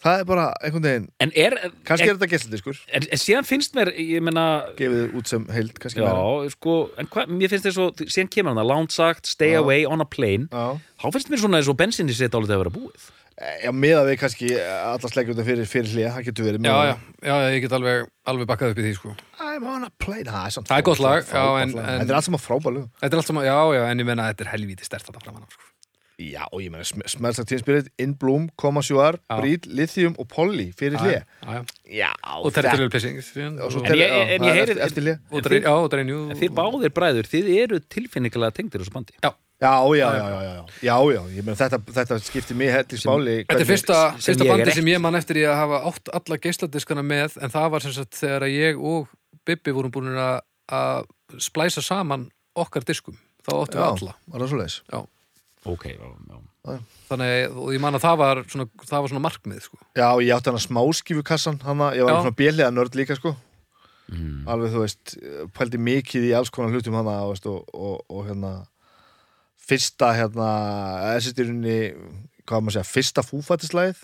B: Það er bara einhvern veginn
C: en er,
B: Kannski
C: en,
B: er þetta gæstildiskur
C: en, en síðan finnst mér ég meina,
B: Gefið út sem heild kannski meira.
C: já, sko en hva, mér finnst þess að, síðan kemur hann að Lounge Stay
B: Já.
C: Away on a Plane
B: Já.
C: þá finnst mér svona eins og bensinni sitt álítið að vera búið
B: Já, meða við kannski alla sleggjum fyrir, fyrir hlið, það getur verið
A: Já, já, já, ég get alveg, alveg bakkað upp í því, sko.
B: I'm on a plane Það er,
A: er gott lag,
B: frábært
A: já, en-
B: lag.
A: en-
B: Þetta er allt saman frábælu
A: Þetta er allt saman, já, já, en ég menna að þetta er helvíti stert þetta framan af, sko.
B: Já, og ég meina, sm smelsa tínspirit, In Bloom, Koma Sjóar. Brít, Lithium og Polly fyrir hlið
A: Já, Og Territorial Pissing. síðan,
B: Og svo
A: og-
C: En ég-
B: er
C: heyri- þið báðir bræður, þið eru tilfinningilega tengdir þessu bandi
A: Já,
B: Já, já, já, já, já, já, já, ég meina þetta, þetta skiptir mig hett í spáli
A: Þetta er fyrsta, fyrsta
C: ég
A: bandi sem ég man eftir í að hafa átt alla geisladiskana með en það var sem sagt þegar að ég og Bibbi vorum búin að, splæsa saman okkar diskum. Þá áttum við
B: Já,
A: alla.
B: var það svo leis
A: Já.
C: ok, já, já.
A: Þannig og ég man að það var svona, það var svona markmið sko.
B: Já, ég átti hana smáskífukassan hana, ég var
A: Já.
B: svona bjelliða nörd líka sko.
C: Mm.
B: alveg, þú veist, pældi mikið í alls konar hlutum hana veist, og, og, og hérna fyrsta hérna, þessi styrunni hvað maður segja, fyrsta fúfættislæð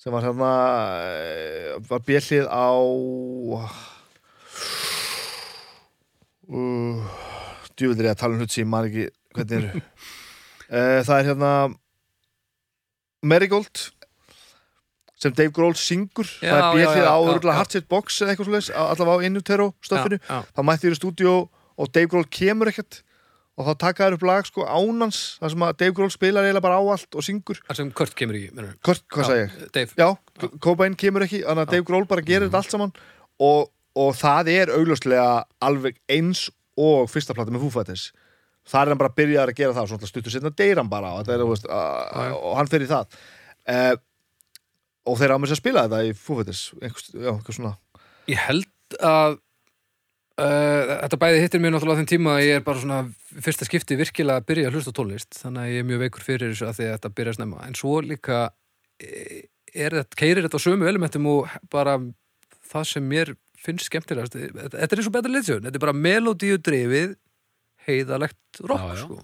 B: sem var hérna eh, var bjellið á uh, djúvillir ég að tala um hlut sem ég man ekki hvernig er uh, það er hérna Marigold sem Dave Grohl syngur
A: Já,
B: það er
A: já,
B: á örgulega. Hardset Box eða eitthvað svoleiðis, á- allavega á Innutero
A: já.
B: þá mætti þér í stúdíó og Dave Grohl kemur ekkert og þá taka þér upp lag sko ánans þar sem að Dave Grohl spilar eiginlega bara á allt og syngur.
A: Það sem Kurt kemur mennur
B: Kurt, hvað sagði ég?
A: Dave,
B: Já, Cobain kemur ekki þannig að Dave Grohl bara gerir þetta allt saman. Og, og það er augljóslega alveg eins og fyrsta plata með Foo Fighters. Það er hann bara að byrja að gera það svona stuttur setna deyr hann bara. Og, er, veist, að, og hann í það. Uh, og þeir á með sér að spila þetta í Foo Fighters. Einhvers, já, eitthvað svona.
A: Ég held að þetta bæði hittir mér náttúrulega á þeim tíma að ég er bara svona fyrsta skipti virkilega að byrja að hlusta á tónlist þannig að ég er mjög veikur fyrir þessu að því að þetta byrja að snemma en svo líka eh, er þetta, keirir þetta á sömu elementum og bara það sem mér finnst skemmtilegast þetta er eins og betur litsjón, þetta er bara melodíu drifið heiðalegt rock
C: Já, já.
A: sko.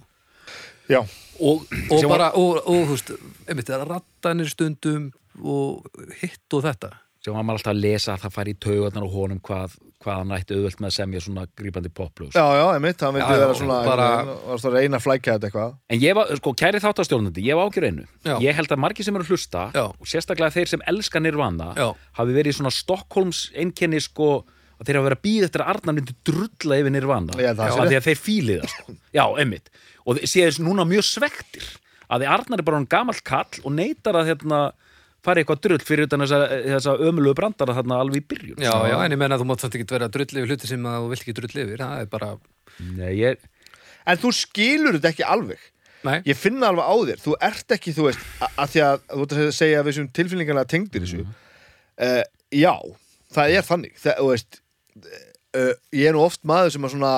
B: já,
C: og,
A: og bara, og, og þú veist einmitt, það er rattanir stundum og hitt og þetta
C: sem var maður alltaf að lesa að það færi í taugarnar og honum hvað, hvað hann ætti auðvelt með að semja svona grípandi poplög
B: já, já, einmitt hann vildi vera svona
A: bara-
B: að reyna að flækja þetta eitthvað
C: En ég var, sko, kæri þáttastjórnandi, ég var ágjör einu
A: Já.
C: Ég held að margir sem eru að hlusta
A: Já.
C: og sérstaklega þeir sem elska Nirvana
A: Já.
C: hafi verið í svona Stockholms einkenni sko að þeir hafa verið að býða eftir að Arnar myndi drulla yfir Nirvana
B: Ég
C: Já, af því að þeir fílið það sko. Já, einmitt og þessu núna mjög svektir að því Arnar er bara hann gamall kall og neytar að hérna fara eitthvað drull fyrir utan þessa, þessa ömulegu brandara þarna alveg í byrjun.
A: Já, já, en ég menna að þú mátt samt ekki vera að drulli yfir hluti sem að þú vilt ekki drulli yfir, það er bara
C: Nei, ég,
B: en þú skilur þetta ekki alveg.
A: Nei,
B: ég finna alveg á þér, þú ert ekki þú veist, að því að þú ert að segja að við sem tilfinningarlega tengdir þessu uh, já, það er þannig. Það, þú veist uh, ég er nú oft maður sem að svona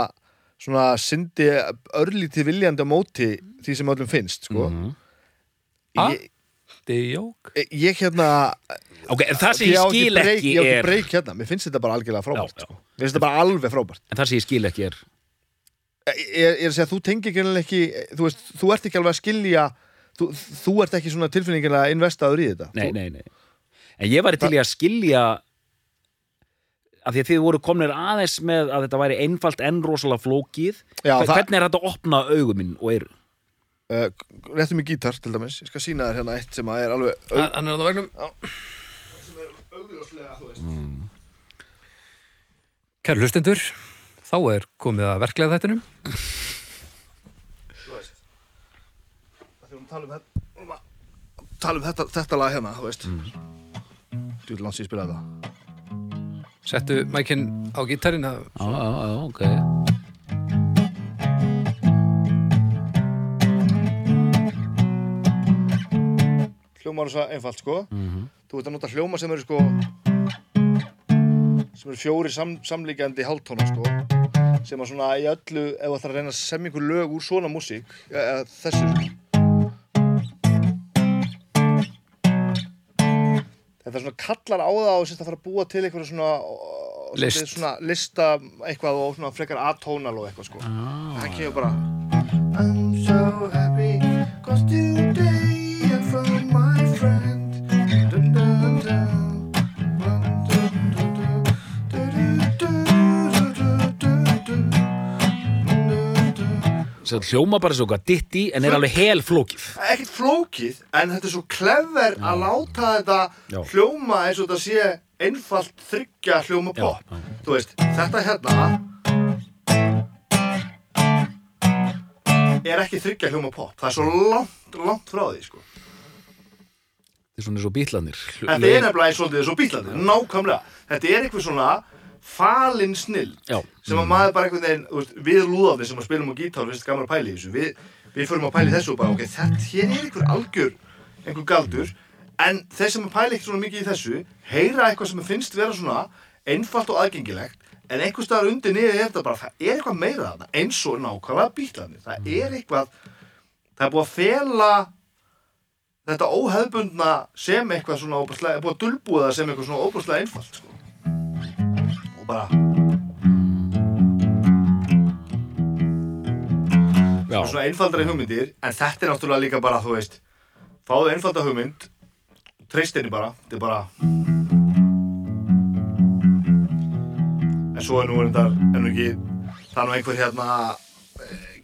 B: svona syndi örlítið viljandi á móti því sem öllum finnst sko.
A: Ha?
B: ég,
A: er jók
B: ég hérna
C: ok, en það sem
B: ég
C: ég skil ekki
B: ég á ekki
C: er
B: breyk hérna, mér finnst þetta bara algjörlega frábært
C: Já, já.
B: sko. mér finnst þetta bara alveg frábært
C: en það sem ég skil ekki er
B: ég, ég er að segja, þú tengir ekki, ekki þú, veist, þú ert ekki alveg að skilja þú, þú ert ekki svona tilfinningarlega investaður í þetta
C: nei,
B: Þú-
C: nei, nei. En ég væri til í að skilja af því að þið voru komnir aðeins með að þetta væri einfalt en rosalega flókið
B: Já,
C: Hve-
B: það-
C: hvernig er þetta að opna augum minn og eyru?
B: Uh, réttum mig gítar til dæmis. Ég skal sína þér hérna eitt sem að er alveg
A: Hann er á það vegnum
B: sem er augljóslega, þú veist.
A: Kæru hlustendur, þá er komið að verklega þættinum.
B: Þú veist. Það þurfum að tala um þetta um að tala um þetta, þetta lag hérna, þú veist. Þú vil langt sér spila þetta.
A: Settu mækinn á gítarinn að
C: Já, já, já, ok
B: Hljómar er svo einfalt, sko Þú ert að nota hljóma sem eru sko sem eru fjóri sam, samlíkjandi hálftóna, sko sem að svona í öllu ef það þarf að reyna að semja einhver lög úr svona músík eða þessu. Þetta svona kallar á það og sérst að fara að búa til eitthvað svona,
A: List.
B: svona lista eitthvað og svona frekar atónal og eitthvað sko. Það kemur bara I'm so happy
C: Svo hljóma bara svo hvað ditti en er alveg hel flókið.
B: Ekkert flókið en þetta er svo klefver að láta þetta
C: Já.
B: hljóma eins og þetta sé einfalt þryggja hljóma pop. þú veist, þetta hérna er ekki þryggja hljóma pop. Það er svo langt, langt frá því sko.
C: Þetta er svona svo bítlanir
B: þetta er nefnilega eins og svo bílandi nákvæmlega, þetta er eitthvað svona falin snill
C: Já.
B: sem að maður bara einhvern veginn, veist, við lúðafni sem að spilum á gítar, við finnst gaman að pæla í þessu við, við förum að pæla í þessu og bara, ok, þetta hér er einhver algjör, einhver galdur en þeir sem að pæla ekki svona mikið í þessu heyra eitthvað sem finnst vera svona einfalt og aðgengilegt en einhver staðar undir niður er þetta bara, það er eitthvað meira þarna eins og nákvæmlega bílarnir það er eitthvað, það er búið að fela þetta óhefbundna sem eitthvað svona óbúrslega, búið að dulbúða það sem eitthvað svona óbúrslega einfalt sko. Bara.
C: Já,
B: svona einfaldari hugmyndir en þetta er náttúrulega líka bara, þú veist fáðu einfalda hugmynd treyst henni bara, þetta er bara. En svo er nú en nú ekki, það er nú einhver hérna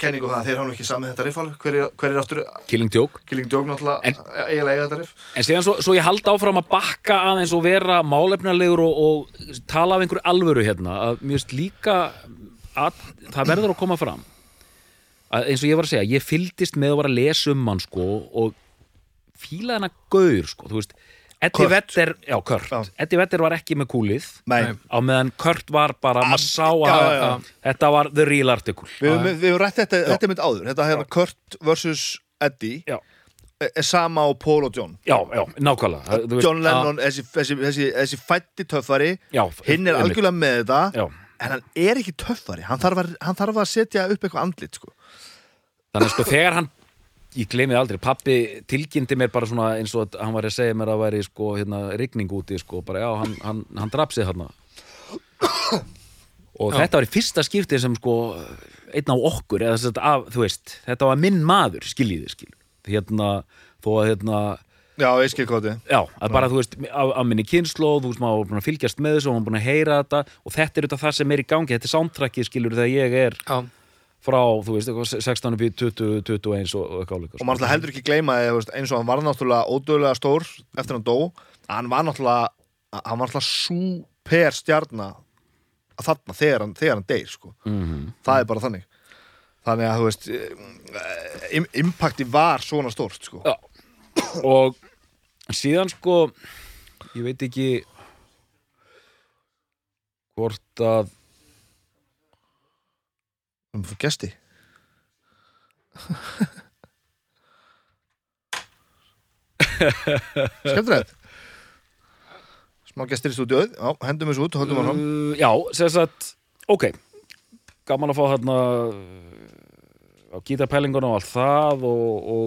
B: kenningu það að þeir hafa nú ekki samið þetta riff alveg. Hver er, hver er aftur
C: Killing Joke.
B: Killing Joke náttúrulega
C: En-
B: eiginlega eiga þetta riff.
C: En síðan svo, svo ég haldi áfram að bakka aðeins og vera málefnalegur og, og tala af einhverju alvöru hérna að mér finnst líka að það verður að koma fram. Að eins og ég var að segja, ég fylgdist með að var að lesa um hann sko og fílaði hana gaur sko, þú veist Eddie. Vedder, já Kurt.
B: Já.
C: Eddie Vedder var ekki með kúlið.
B: Nei,
C: á meðan Kurt var bara, maður sá að
B: já, já, já.
C: þetta var the real article.
B: Við höfum rætt þetta, þetta er mitt áður. Þetta hérna Kurt vs. Eddie
C: Já,
B: er er sama á Paul og John.
C: Já, já, nákvæmlega. Þú veist,
B: John Lennon, þessi, þessi, þessi, þessi fætti töffari
C: Já,
B: hinn er algjörlega með þetta
C: Já.
B: en hann er ekki töffari. Hann þarf að, hann þarf að setja upp eitthvað andlit sko.
C: Þannig að sko þegar hann ég gleymið aldrei, pappi tilkynnti mér bara svona eins og að hann var að segja mér að væri sko hérna rigning úti sko. Bara já, hann, hann, hann draf sig þarna. Og þetta var í fyrsta skipti sem sko einn á okkur eða þess að þú veist, þetta var minn maður skiljiði skil hérna, þó að hérna
B: Já, ég skil þið
C: já, að bara þú veist, af minni kynnslóð þú veist, maður búin að fylgjast með þessu og maður búin að heyra þetta og þetta er auðvitað það sem er í gangi þetta er soundtrackið skilur þegar ég er
A: Já,
C: frá, þú veist, eitthvað 16 upp í 20, 21 og, eitthvað álíka
B: og maður alltaf heldur ekki gleyma eins og hann var náttúrulega ódöðlega stór eftir hann dó hann var náttúrulega hann var náttúrulega super stjarna að þarna þegar hann, þegar hann deyr sko.
C: Mhm.
B: það er bara þannig þannig að þú veist eh, im impacti var svona stórt sko.
C: Já. og síðan sko ég veit ekki hvort að
B: um fyrir gesti. Skemmtilegt. Smá gestir í stúdíóð já, hendum þessu út, höldum hann
C: uh, já, sem sagt ok, gaman að fá þarna uh, á gítarpælingun og allt það og, og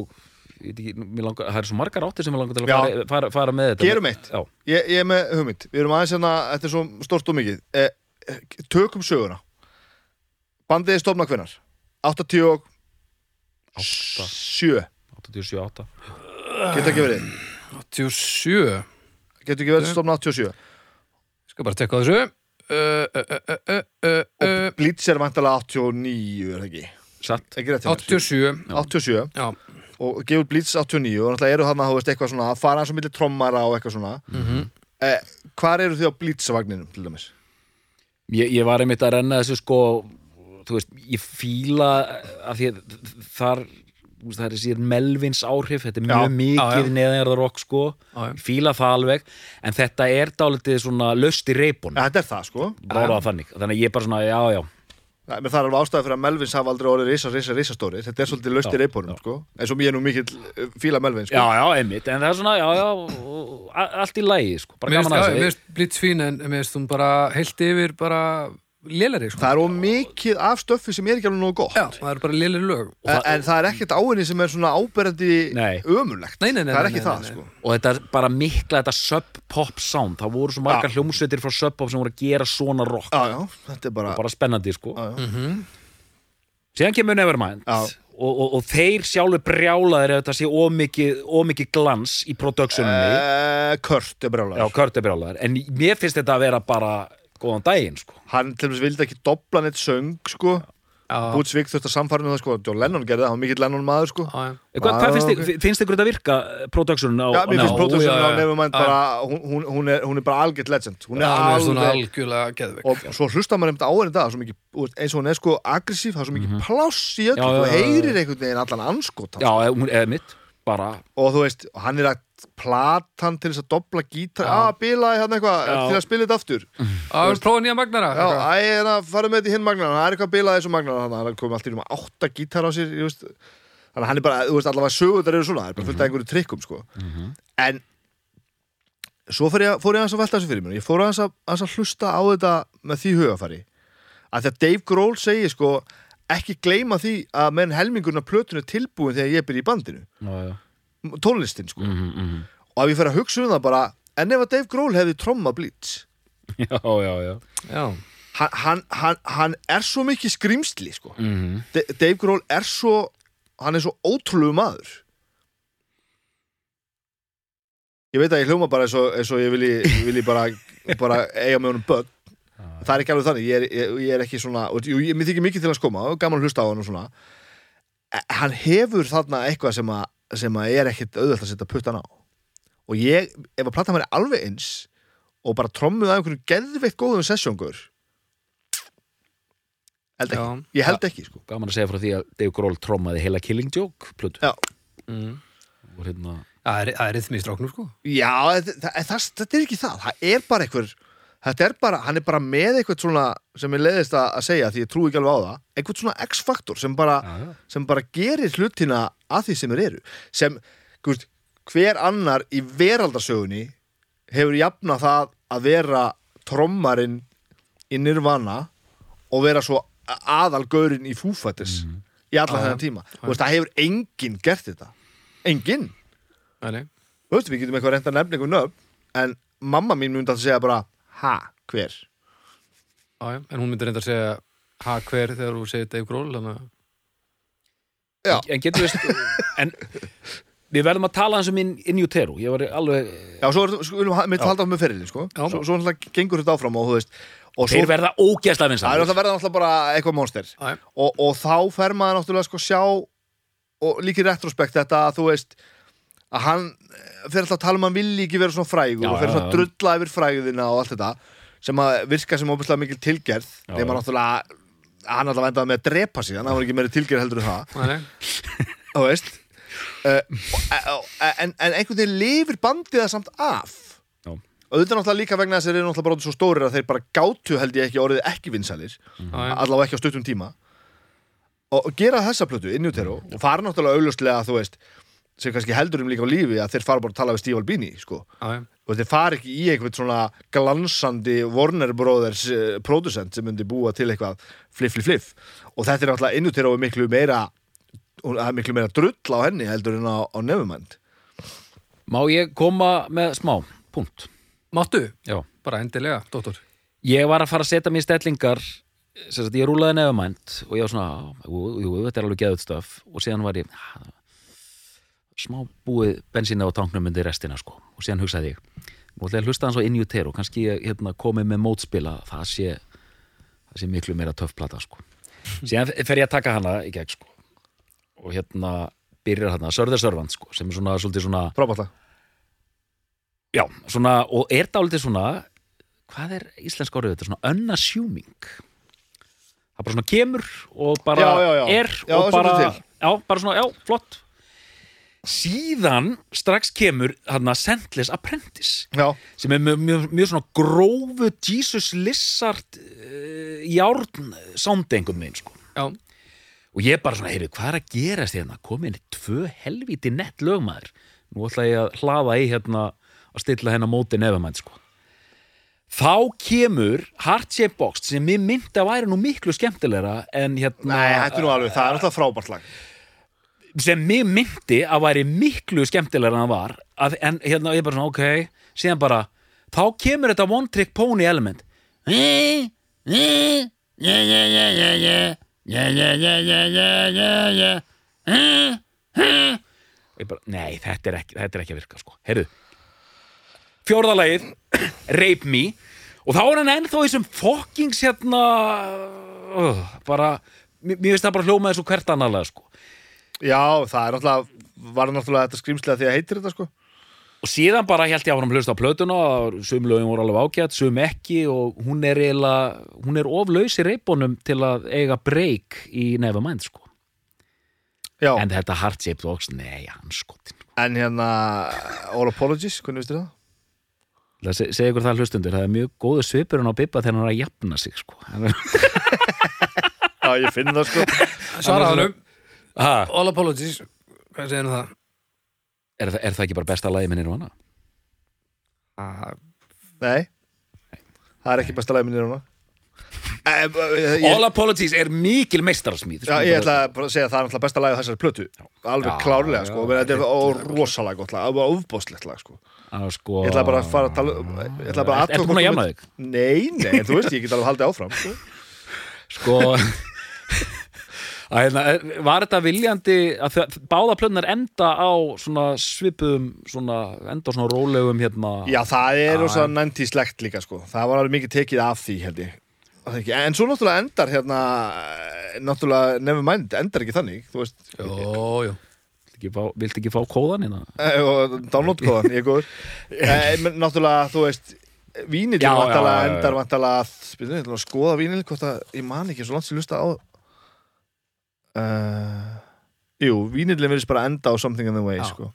C: langar, það er svo margar áttir sem ég langar til að fara, fara, fara með þetta.
B: Gerum eitt. ég, ég er með hugmynd, við erum aðeins hérna þetta er svo stort og mikið. Eh, tökum söguna bandið er stofna hvenar 87
C: 87, 8
B: getur ekki verið.
A: 87
B: getur ekki verið stofna 87
A: Ég skal bara tekka þessu. Uh, uh, uh, uh, uh, uh,
B: og
A: uh,
B: Blitz er vantalega 89 er það ekki,
C: satt.
B: Ekki rétt hjá mér?
A: 87
B: 87
A: Já,
B: og gefur Blitz 89 og náttúrulega eru þarna þú veist eitthvað svona að fara eins og milli trommara og eitthvað svona.
A: Mhm.
B: Eh, hvar eru þið á Blitz-vagninum til dæmis?
C: Ég, ég var einmitt að renna þessu sko þú veist, ég fíla að því að þar það er þessi Melvins áhrif þetta er
B: Já,
C: mjög mikið
A: já, já.
C: neðanjarðar rock sko.
A: Já,
C: fíla það alveg en þetta er dálítið svona löst í reipun.
B: Þetta er það sko.
C: Þannig, þannig að ég er bara svona, já, já.
B: Nei, það er alveg ástæða fyrir að Melvins hafa aldrei orðið risa, risa, risa stóri þetta er svolítið löst í
C: Já,
B: reipunum sko. Eins og mér er nú mikill eh, fíla Melvins sko.
C: já, já, einmitt, en það er svona, já, já allt í lagi, sko, bara gaman að
A: já, mér finnst Blitz fín en mér finnst hún bara heilt yfir bara lélari sko.
B: það er of mikið af stöffi sem er ekki alveg nógu gott
A: Já, það er bara lélari lög
C: Og
B: en,
C: það-
B: en það er ekkert áinni sem er svona áberandi
C: Nei.
B: ömurlegt
A: Nei, nei, nei,
B: það er
A: nei,
B: ekki
A: nei,
B: það
A: nei.
B: sko
C: og þetta er bara mikla þetta sub-pop sound, það voru svo margar hljómsveitir frá sub-pop sem voru að gera svona rock
B: já, já, þetta er bara,
C: bara spennandi, sko
B: já, já.
A: Mhm.
C: síðan kemur Nevermind
B: Já.
C: og, og, og þeir sjálfur brjálaðir ef þetta sé ómikið, ómikið glans í productioninni
B: Eh, Kurt er
C: já,
B: brjálæður
C: Kurt er brjálaðir en mér finnst þetta að vera bara góðan daginn sko.
B: hann til dæmis vildi ekki dobla neitt söng sko
A: Já,
B: Bootsvík þurfti að samfara um það sko John Lennon gerði það, hann var mikill Lennon maður sko
A: já, já.
C: Eh, Hvað, hvað finnst, okay. finnst ykkur þetta virka productionin á,
B: Já, mér finnst
A: já,
B: á. Nevermind bara, hún, hún, hún, er, hún er bara algjört legend hún er
A: geðveik
B: og svo hlustar maður einmitt á henni það svo mikið, þú veist, eins og hún er sko aggressív það er svo mikið pláss í öllu
C: Mhm. Já, já,
B: þú heyrir einhvern veginn allan anskot
C: Já, hún er mitt bara,
B: og þú veist, hann er að platan til þess að dobla gítar. Að bilaði hann eitthvað til að spila þetta aftur.
A: Já, við prófa nýja magnara
B: já, æ, en að fara með þetta í hinn magnar það er eitthvað bilaði þessu magnar hann komið alltaf í um átta gítar á sér ég þannig að hann er bara, þú veist, allavega sögundar eru svona það er bara fullt af einhverju trikkum sko. en svo fór ég, fór ég að velta þessu fyrir mér. Ég fór að, aðeins að hlusta á þetta með því hugafari að þegar Dave Grohl segir sko ekki gleyma því að menn helmingurinn af plötunni er tilbúin þegar ég byrja í bandinu.
C: Já, já.
B: Tónlistin sko.
C: Mm -hmm.
B: og ef ég fer að hugsa um það bara en ef að Dave Grohl hefði tromma Blitz
C: já, já, já.
A: Já,
B: hann, hann, hann, hann er svo mikið skrimsli sko.
C: Mm
B: D Dave Grohl er svo hann er svo ótrúlegu maður. Ég veit að ég hljóma bara eins og, eins og ég vilji, vilji bara, bara eiga með honum börn. Það er ekki alveg þannig. Ég er, ég, ég er ekki svona og, jú, ég, mér þykir mikið til að skoma og gaman hlusta á hann og svona. Hann hefur þarna eitthvað sem að, sem að er ekkit auðvöld að setja puttan á og ég, ef að platan væri alveg eins og bara trommuð af einhverju geðveitt góðum sessjóngur held ekki,
A: Já.
B: ég held ekki sko.
C: gaman að segja frá því að Dave Grohl trommaði heila Killing Joke plötu
B: Já.
A: mm.
C: og hérna
A: Það er, það er rithmi í stráknum sko
B: Já, það, það, það, þetta er ekki það það er bara einhver þetta er bara, hann er bara með eitthvað svona sem ég leiðist að, að segja því ég trúi ekki alveg á það. Eitthvað svona X-faktor sem sem bara gerir hlutina að því sem þeir eru. Sem, guðst, hver annar í veraldarsögunni hefur jafna það að vera trommarinn í Nirvana og vera svo aðalgaurinn í fúfættis í allan
A: Já,
B: þennan
A: já.
B: tíma veist, það hefur enginn gert þetta. Enginn. Veist, við getum eitthvað reynda að nefna einhver nöfn en mamma mín myndi að segja bara ha, hver?
A: Já. En hún myndi reynda að segja ha hver þegar þú segir Dave Grohl þannig að
B: Já.
C: en getur við en við verðum að tala hans um in, in utero ég var alveg
B: Já, svo er, sko, við
C: Já.
B: halda á með ferilin, sko. Svo, svo gengur þetta áfram og þú veist og svo,
C: þeir verða ógæsla
B: það er
C: vinsamir
B: náttúrulega verða náttúrulega bara eitthvað
A: já.
B: og, og þá fer maður náttúrulega sko sjá og líka í retrospekt þetta að þú veist að hann eh, fer alltaf að tala um að hann vilji ekki vera svona frægur
C: Já,
B: og fer
C: já,
B: svona
C: já.
B: drulla yfir frægðina og allt þetta sem að virka sem óbærslega mikil tilgerð nema
C: já.
B: náttúrulega hann alltaf endaði með að drepa sig hann var ekki meiri tilgerð heldur en það þú veist uh, og, en, en einhvern veginn lifir bandið það samt af
C: Já.
B: auðvitað náttúrulega líka vegna þess að þeir eru náttúrulega bara svo stórir að þeir bara gátu held ég ekki orðið ekki vinsælir
A: já.
B: allavega ekki á stuttum tíma og, og gera þessa plötu inn í útero og fara náttúrulega augljóslega þú veist sem kannski heldur um líka á lífi að þeir fara bara að tala við Steve Albini sko.
A: Já, já.
B: og þeir fara ekki í einhvern svona glansandi Warner Brothers uh, producent sem myndi búa til eitthvað fliff, fliff, fliff og þetta er náttúrulega inn í útero miklu meira og er miklu meira drull á henni heldur en á, á Nevermind
C: má ég koma með smá punkt
A: Máttu?
C: já
A: Bara endilega, dóttor
C: ég var að fara að setja mér stellingar sem sagt, ég rúlaði nefumænt og ég var svona, jú, jú, þetta er alveg geðut stöf og síðan var ég "Ah, smá búið bensína á tanknum undir restina sko. Og síðan hugsaði ég og ætla ég að hlusta hans á In Utero kannski hérna, komið með mótspila. Það sé, það sé miklu meira töff plata sko. Síðan fer ég að taka hana í gegn sko. Og hérna byrjar hérna Sörður Sörvand sko sem er svona svolítið svona
B: frábært
C: Já, svona, og er dálítið svona hvað er íslensk orðið þetta, svona unassuming. Það bara svona kemur og bara
B: Já, já, já.
C: er og bara, bara svona, já, flott síðan strax kemur hann að Sendless Apprentice
B: já,
C: sem er mjög, mjög, mjög svona grófu Jesus Lizard uh, járn einhvern veginn sko.
A: Já,
C: og ég bara svona, heyrðu, hvað er að gerast hérna? Komin í tvö helvíti nett lögmaður. Nú ætla ég að hlaða í hérna að stilla hennar móti nefamænt sko. Þá kemur Heart Shape Box sem mér myndi að væri nú miklu skemmtilegra en hérna
B: nei, þetta er nú alveg, það er náttúrulega frábært lag
C: sem mér myndi að væri miklu skemmtilegra en það var að, en hérna ég bara svona, ok síðan bara, þá kemur þetta one trick pony element ég bara, nei, þetta er ekki, þetta er ekki að virka sko, heyrðu fjórðalagið, Rape Me og þá er hann ennþá í þessum fokkings hérna uh, bara, mér finnst það bara hljóma þessu hvert annarlega sko
B: já, það er náttúrulega var náttúrulega þetta skrýmslega því að heitir þetta sko.
C: Og síðan bara held ég áfram að hlusta á plötuna og sum lögum voru alveg ágætt, sum ekki og hún er eiginlega, hún er oflaus í reipunum til að eiga break í Nevermind sko,
B: já,
C: en þetta Heart Shaped Box nei, hann skotin
B: en hérna All Apologies, hvernig veistu það?
C: Se- segja ykkur það hlustundur, það er mjög góðu svipurinn á Bibba þegar hann er að jafna sig sko. Hann
B: Já, ég finn það sko.
A: Svaraðanum
C: ha,
A: All apologies. Hvað segir nú það?
C: er, það- er það ekki bara besta lagi með Nirvana?
A: Ah,
B: Nei, það er ekki besta lagi núna. Eh, eh, ég,
C: All Apologies er mikil meistararsmíð
B: Já, ég ætla bara að segja að það er náttúrulega besta lagi á þessari plötu. Alveg
C: Já,
B: klárlega
C: já,
B: sko. Þetta er rosalega gott lag, alveg ofbóðslegt lag sko.
C: Að sko,
B: Ég ætla bara að fara að tala Ég ætla bara að
C: Ertu búin að jafna þig?
B: Nei, nei, þú veist, ég get alveg haldið áfram sko.
C: Að, hérna, Var þetta viljandi að það, báða plötnar enda á svona svipuðum svona, enda á svona rólegum hérna
B: Já, það er
C: Já,
B: rosa næntí slegt líka sko Það var alveg mikið tekið af því held ég. En svo náttúrulega endar hérna eh, náttúrulega Nevermind endar ekki þannig þú veist,
A: Jó, jó
C: Viltu ekki fá, viltu ekki fá kóðan hérna?
B: eh, og download-kóðan ég góður eh, náttúrulega, þú veist Vínil
C: já, já.
B: endar ég að skoða vínil hvort að, ég man ekki svo langt sem lusta á uh, Jú, vínilin verðist bara enda á Something in the Way
A: Já.
B: sko.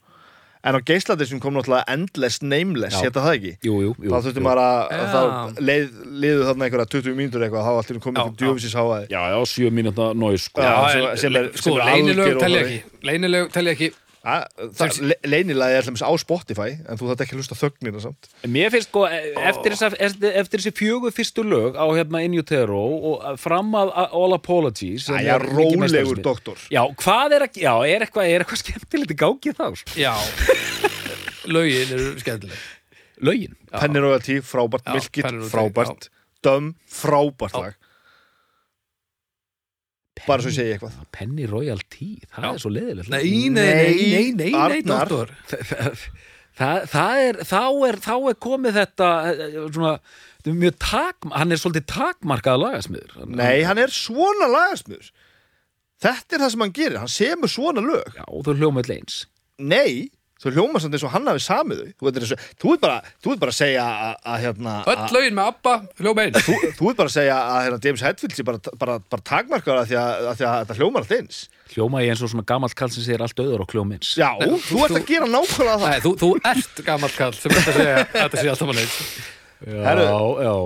B: En á geisladisum kom náttúrulega Endless Nameless, hétta það ekki
C: Jú, jú, jú
B: þá þurftum
A: Já.
B: þá leið, liðu þarna einhverja 20 mínútur eitthvað, þá allir komið til djöfisins háaði
C: Já, já, sjö mínúta nóis sko.
B: Já, sem- er-
A: sko,
B: algjör
A: telja ekki Leynilög telja ekki
B: það, leynilega er alltaf á Spotify en þú þarf ekki að hlusta þögnina samt.
C: En Mér finnst sko, e- eftir, þessa, eftir, eftir þessi fjögur fyrstu lög á hérna In Utero og fram að að All Apologies sem
B: Æja,
C: er
B: rólegur doktor.
C: Já, hvað er að, já, er eitthvað, er eitthvað skemmtilegt í gangi þá? sko?
A: Já. Lögin eru skemmtileg.
C: Lögin?
A: Já.
B: Penny Royalty, frábært,
A: Já,
B: Milkit, frábært. Döm, frábært lag bara svo ég segi eitthvað
C: Penny Royalty, það
A: Já.
C: er svo leiðilegt lag.
A: Nei, nei, nei, nei, nei, nei,
B: Arnar.
A: doktor
C: það, það er, þá er þá er komið þetta eh, svona, þetta er mjög tak, hann er svolítið takmarkað lagasmiður Hann-
B: Nei, hann er svona lagasmiður Þetta er það sem hann gerir, hann semur svona lög
C: Já, þú hljóma öll eins
B: Nei, þú hljóma samt eins og hann hafi samið þau. Þú veit, eins og, þú veit bara, þú veit bara að segja að, að hérna
A: Öll lögin með Abba, hljóma eins.
B: Þú, þú veit bara að segja að hérna, James Hetfield sé bara, bara, bara takmarkar að því að, að, því að þetta hljómar allt eins.
C: Hljóma ég eins og svona gamalt kall sem segir allt auður og hljóma eins.
B: Já, þú ert að gera nákvæmlega það.
A: Nei, þú, þú ert gammal kall sem ert að segja að þetta sé alltaf mann eins.
B: Herru,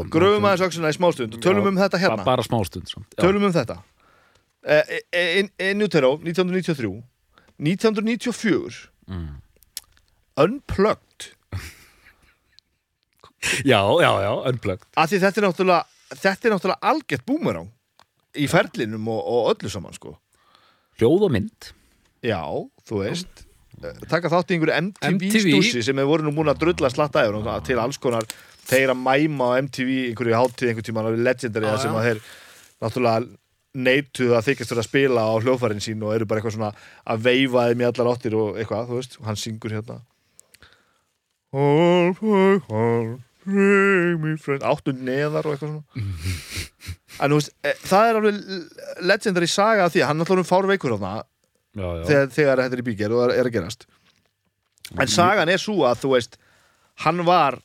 B: Gröfum aðeins öxuna í smástund og tölum
C: Já,
B: um þetta hérna.
C: Bara smástund samt. Já.
B: Tölum um þetta. Uh, Nutero, 1993 1994
C: Mm.
B: Unplugged.
C: Já, já, já, unplugged.
B: Af því þetta er náttúrulega þetta er náttúrulega algjört búmerang í ferlinum og, og öllu saman sko.
C: Hljóð og mynd.
B: Já, þú veist. Eh, taka þátt í einhverju MTV,
A: MTV.
B: sem við vorum nú búin að drulla slatta yfir og til alls konar þeir að mæma á MTV einhverju hátíð einhvern tímann á legendary þar sem að þeir náttúrulega neituð að þykjast fyrir að spila á hljóðfærin sín og eru bara eitthvað svona að veifa þeim í allar áttir og eitthvað, þú veist, og hann syngur hérna All my heart, bring me friend. Áttund neðar og eitthvað svona. En þú veist, e, það er alveg legendary saga af því að hann alltaf um fár veikur
C: já, já.
B: þegar, þegar þetta er í bíkjær og er, er að gerast. En sagan er svo að þú veist hann var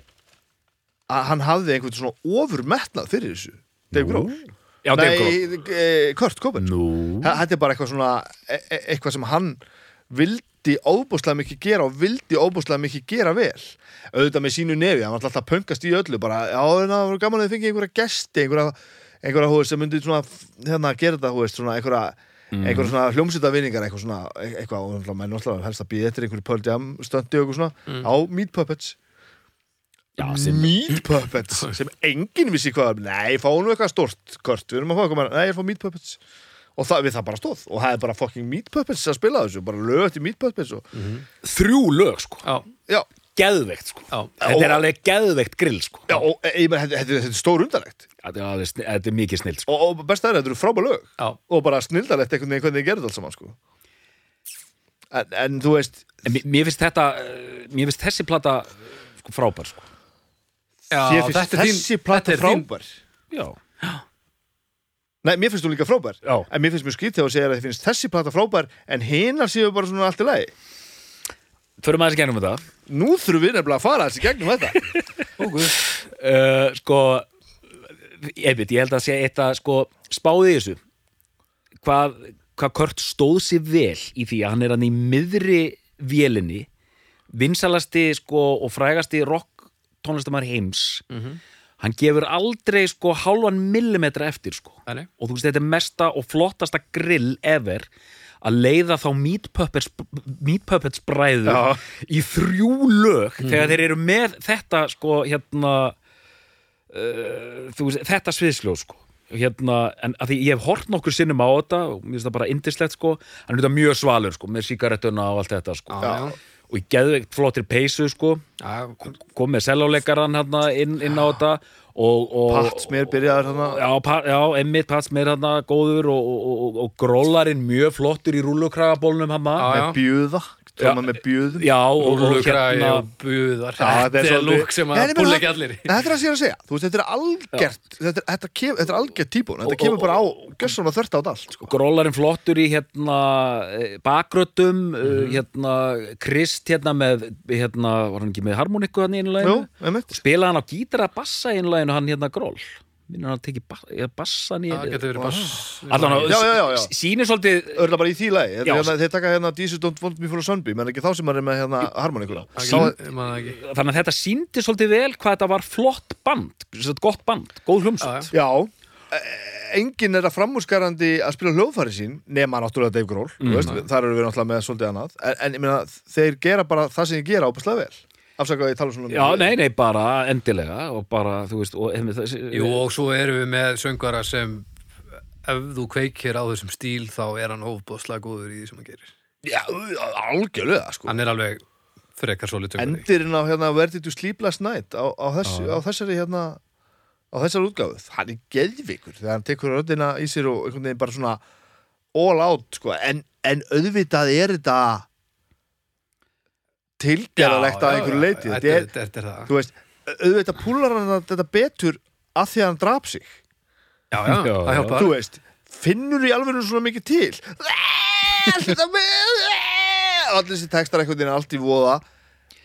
B: að hann hafði einhvern svona ofurmetnað fyrir þessu. Dave Grohl.
C: Já.
B: Nei, e, Kurt Cobain. Þetta er bara eitthvað svona e e eitthvað sem hann vildi óbúslega mikið gera og vildi óbúslega mikið gera vel. Auðvitað með sínu nefi, hann var alltaf að pöngast í öllu bara, já, það var gaman að þið fengi einhverja gesti einhverja, einhverja, hú veist, sem myndi svona, hérna, gera þetta, hú veist, svona einhverja einhverja svona hljómsýta vinningar eitthvað svona, e- eitthvað, og náttúrulega menn náttúrulega helst að býða eftir einhverju Pearl Jam stöndi og eitthvað svona, á Meat Puppets.
C: Já, sem
B: Meat Puppets, sem enginn vissi hvað nei, fáum nú eitthvað stort, Kurt við erum að fá eitthvað, nei, og það, við það bara stóð, og það er bara fucking Meat Puppets að spila þessu, bara lög eftir Meat Puppets og,
C: þrjú lög, sko.
A: Já,
B: já,
C: Geðveikt, sko.
A: Já,
C: Þetta er alveg geðveikt grill, sko.
B: Já, og e, ég meina, þetta, þetta, þetta er stór undarlegt.
C: Þetta er, þetta er mikið snill, sko.
B: Og, og best að þetta eru frábæð lög.
A: Já.
B: Og bara snildarlegt einhvern veginn hvernig þið gerðu alls saman sko. en, en þú veist
C: En mér- finnst þetta eh, Mér finnst þessi plata eh, sko, frábær, sko.
A: Já, er
B: þessi
A: er þín-
B: frábær.
C: Já,
B: nei, mér finnst þú líka frábær.
C: Já.
B: En mér finnst mjög skrítið að segja að þið finnst þessi plata frábær en hinar séu bara svona allt í lagi.
C: Förum aðeins í gennum þetta.
B: Nú þurfum við nefnilega að fara þessi gegnum þetta.
A: Ó, guð.
C: uh, Sko veit, ég held að sé eitt að sko spáði í þessu. Hvað, hvað Kurt stóð sér vel í því að hann er hann í miðri vélinni vinsalasti sko og frægasti rock tónlistamæður heims hann gefur aldrei sko hálfan millimetra eftir sko
A: Nei, nei.
C: og þú veist þetta er mesta og flottasta grill ever að leiða þá Meat Puppets, Meat Puppets bræður
B: Já.
C: í þrjú lög þegar þeir eru með þetta sko hérna uh, þú veist, þetta sviðsljóð sko hérna, en að því ég hef hort nokkur sinnum á þetta og mér finnst það bara indislegt sko hann er þetta mjög svalur sko, með sígarettuna og allt þetta sko
A: Já, já.
C: Og í geðveikt flottir peysu sko. Kom með selláleikaran hérna inn, inn á þetta. Og, og
B: Patsmér byrjaður þarna.
C: Já, pa, já emmitt Patsmér hann góður og, og, og, og grólarinn mjög flottur í rúlukragabólnum
A: já.
B: með bjöða tróma með bjöðum.
C: Já, og, hérna
B: Já, þetta er
A: lúk sem að
B: það-
A: ekki allir
B: Þetta er að sér að segja, þú veist, þetta er algjört þetta, þetta, kem, þetta er algjört típun þetta
C: Og-
B: kemur
C: og-
B: bara á, gjössan að þörta át allt sko.
C: grólarinn flottur í hérna eh, bakröddum mm hérna Krist hérna með hérna, var hann ekki með harmoniku hann í
B: einmitt.
C: Spilaði hann á gítara bassa í einu laginu hann hérna gról minnur hann að ja, bassan í
A: Það getur verið bass.
C: Sýnir svolítið
B: Örla bara í því lagi, er hérna, þeir taka hérna Jesus don't want me for a sunbeam en ekki þá sem er með hérna
A: ekki.
C: þannig að þetta sýndi svolítið vel hvað þetta var flott band, gott band góð hljómsveit.
B: Já, eh, enginn er að framúskarandi að spila hljóðfæri sín nema náttúrulega Dave Grohl mm. veist, þar eru við náttúrulega með svolítið annað. En, en ég meina, þeir gera bara það sem ég gera ábærslega vel afsakaðu ég tala svona
C: Já, nei, nei, bara endilega og bara, þú veist og, þessi,
A: Jú, og svo erum við með söngvara sem ef þú kveikir á þessum stíl þá er hann ofbóðslega góður í því sem hann gerir.
B: Já, algjörlega sko.
A: Hann er alveg frekar svolítið
B: Endirinn á hérna Where did you sleep last night á, á, þess, á þessari hérna á þessari útgáfu, hann er geðvikur þegar hann tekur röddina í sér og einhvern veginn bara svona all out sko. en, en auðvitað er þetta tilgerðalegt að einhverju leiti
A: Þetta er,
B: er,
A: þetta er það.
B: þú veist, auðvitað púlar hann þetta betur að því að hann drap sig.
A: Já, já,
C: Já,
A: það
C: já.
A: hjálpar.
B: Þú veist, finnur í alveg svona mikið til? Þetta með allir þessi textar einhvern veginn allt í voða.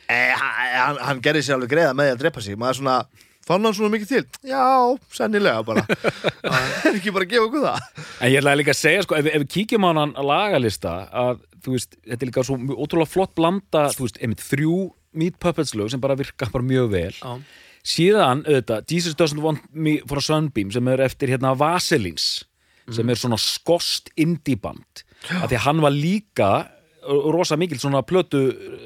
B: Eh, hann, hann gerði sér alveg greiða með að drepa sig. Maður svona, fann hann svona mikið til? Já, sennilega bara. Er ekki bara að gefa okkur það.
C: En ég ætlaði líka að segja, sko, ef, ef við kíkjum á hann lagalista, að, þú veist, þetta er líka svo ótrúlega flott blanda, þú veist, einmitt þrjú Meat Puppets lög sem bara virka bara mjög vel.
A: Já,
C: Síðan, auðvitað, Jesus Doesn't Want Me for a Sunbeam, sem er eftir hérna Vaselins, sem er svona skost indie band. Af því hann var líka rosa mikil svona plötu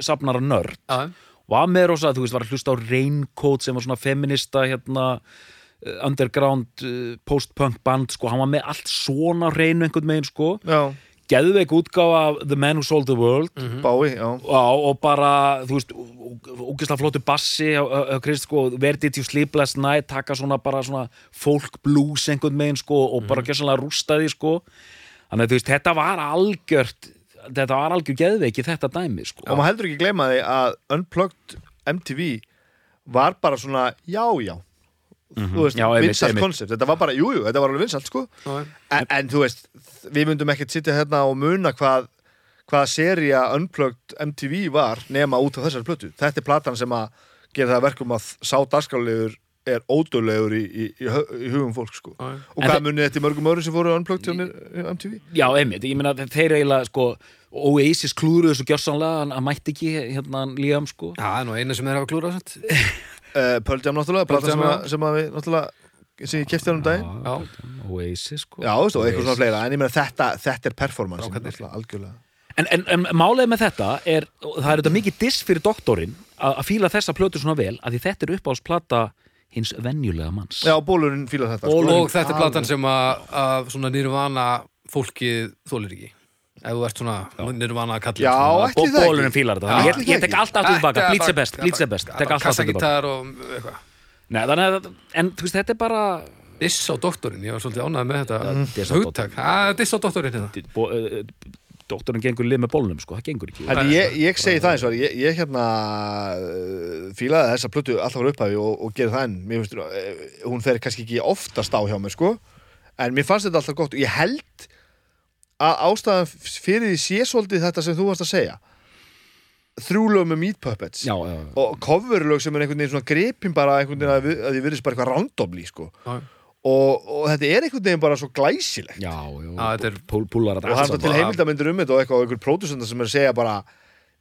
C: safnara nörd.
A: já,
C: var með rosa, þú veist, var að hlusta á Raincoat sem var svona feminista hérna uh, underground uh, post-punk band, sko, hann var með allt svona á hreinu einhvern megin, sko.
B: Já,
C: geðveik útgáfa af The Man Who Sold the World.
B: Bái, já.
C: Já, og bara, þú veist, ógeðslega flottu bassi á, á, á Krist, sko, Where Did You Sleep Last Night, taka svona bara svona folk blues einhvern megin, sko, og bara gjössanlega rústa því, sko. Þannig að þú veist, þetta var algjört, þetta var algjör geðveiki þetta dæmi, sko.
B: og maður heldur ekki gleyma því að Unplugged MTV var bara svona, já, já þú veist,
C: Já, einmitt,
B: vinsalt
C: einmitt.
B: koncept þetta var bara, jú, jú, þetta var alveg vinsalt, sko en, en þú veist, við myndum ekkert sitja hérna og muna hvað hvaða seria Unplugged MTV var nema út af þessari plötu. Þetta er platan sem að gera það að verkum að sá dagskálegur er ódöðlegur í, í, í, hugum fólk sko. Og hvað munið þetta í mörgum öðrum sem fóru Unplugged hjá MTV?
C: Já, einmitt, ég meina þeir eiginlega sko Oasis klúruðu þessu gjörsanlega hann, mætti ekki hérna Liam sko
A: Já, það er nú eina sem er að hafa klúrað samt.
B: Uh, Pearl Jam náttúrulega,
A: Pearl Jam,
B: sem, sem að við náttúrulega sem ég kefti hann um daginn.
A: Já.
C: Oasis sko
B: Já, veist, og eitthvað svona fleira, en ég meina þetta, þetta er performance, náttúrulega, algjörlega.
C: En, en, en málið með þetta er það er þetta mikið diss fyrir doktorinn að, að fíla þessa plötu svona vel að því þetta er uppáhaldsplata hins venjulega manns
B: Já, bólurinn fílar þetta.
A: Og,
B: sko.
A: og þetta er platan sem að, að svona nýrvana fólkið þólir ekki. Ef þú ert svona nýrvana að kalla.
B: Já, ætli það ekki.
C: Bólurinn fílar þetta ég, ég tek
B: ekki.
C: allt aftur tilbaka, blitz er best, blitz er best tek allt aftur tilbaka
A: Kassagítar og eitthvað.
C: Nei, þannig að, en þú veist, þetta er bara
A: Diss á doktorinn, ég var svolítið ánægð með þetta
C: Diss á
A: hugtak. Já, Diss á doktorinn hérna.
C: bo- eh, doktorinn gengur lið með bólnum sko, það gengur ekki
B: En ég, ég segi það eins og ég, ég hérna uh, fílaði þessa plötu alltaf var upphæfi og, og gerði það enn mér finnst, uh, hún fer kannski ekki oftast á hjá mér sko, en mér fannst þetta alltaf gott og ég held að ástæðan fyrir því sé svolítið þetta sem þú varst að segja þrjúlög með Meat Puppets
C: Já, já, já.
B: og coverlög sem er einhvern veginn svona gripin bara einhvern veginn að, því virðist bara eitthvað randomly sko.
A: Já.
B: Og, og þetta er einhvern veginn bara svo glæsilegt.
C: Já, já,
A: Já, þetta er-
C: púl, púlar
B: og það er til heimildamindur um þetta og eitthvað og einhver pródusenda sem er að segja bara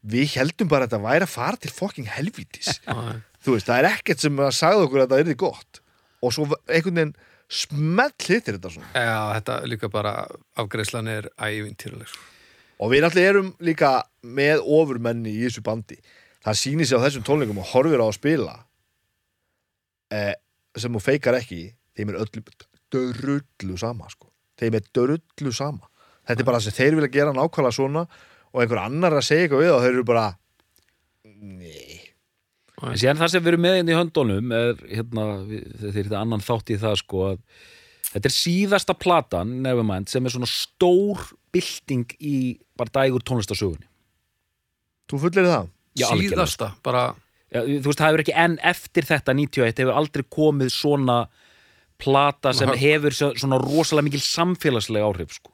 B: við heldum bara að þetta væri að fara til fucking helvítis.
A: Já,
B: þú veist, það er ekkert sem að sagði okkur að það yrði gott. Og svo einhvern veginn smell hittir þetta svona.
A: Já, þetta líka bara afgreðslan er ævintýruleg.
B: og við náttúrulega erum líka með ofurmenni í þessu bandi. Það sýnir sig á þessum tónleikum og horfir á að spila eh, sem þú feikar ekki þeim er öllu dörullu sama sko. þeim er dörullu sama þetta er bara það sem þeir vilja gera nákvæmlega svona og einhver annar að segja eitthvað við og þeir eru bara nei
C: En síðan það sem við erum með inn í höndunum er, hérna, við- þeir eru annan þátt í það sko að þetta er síðasta platan, Nevermind, sem er svona stór bylting í bara dægur tónlistasögunni.
B: Þú fullir það?
C: Já, algjörlega,
A: síðasta, bara
C: Já, þú veist, það hefur ekki enn eftir þetta 91 hefur aldrei komið svona plata sem hefur svo- svona rosalega mikil samfélagslega áhrif sko.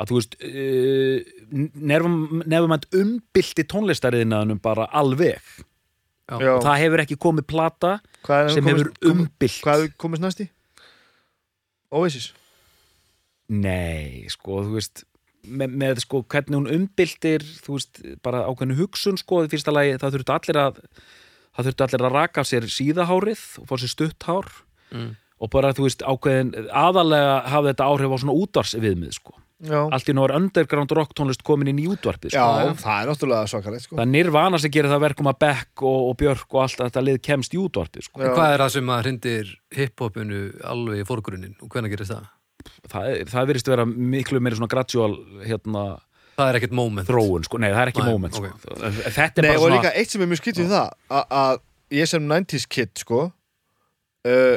C: að þú veist uh, nefnumænt umbylti tónlistariðinaðunum bara alveg
A: Já.
C: Það hefur ekki komið plata sem
B: komist-
C: hefur umbylt
B: Hvað hefur komist næst í? Oasis
C: Nei, sko, þú veist með, með sko hvernig hún umbyltir þú veist, bara ákveðinu hugsun sko, í fyrsta lagi, það þurfti allir að það þurfti allir að raka af sér síðahárið og fá sér stutt hár
A: Mm.
C: Og bara, þú veist, ákveðin aðalega hafði þetta áhrif á svona útvars viðmið, sko.
B: Já,
C: Allt í er underground rock tónlist komin inn í útvarpið,
B: já
C: sko.
B: það er náttúrulega svakalegt sko.
C: Það er nirvana sem gerir það verkum að Beck og, og Björk og allt þetta lið kemst í útvarpið, sko.
B: Já.
A: Hvað er það sem að hrindir hiphopinu alveg í fórgrunnin og hvenær gerist það?
C: Það, það virðist vera miklu meiri svona gradual hérna,
A: Það er ekkert moment
C: þróun, sko. Nei, það er ekki
A: Nei,
C: moment,
A: ok.
C: sko. Þetta er
B: Nei,
C: bara
B: og
C: svona...
B: líka eitt sem er mjög skipt við það að- að ég sem 90s kid sko uh,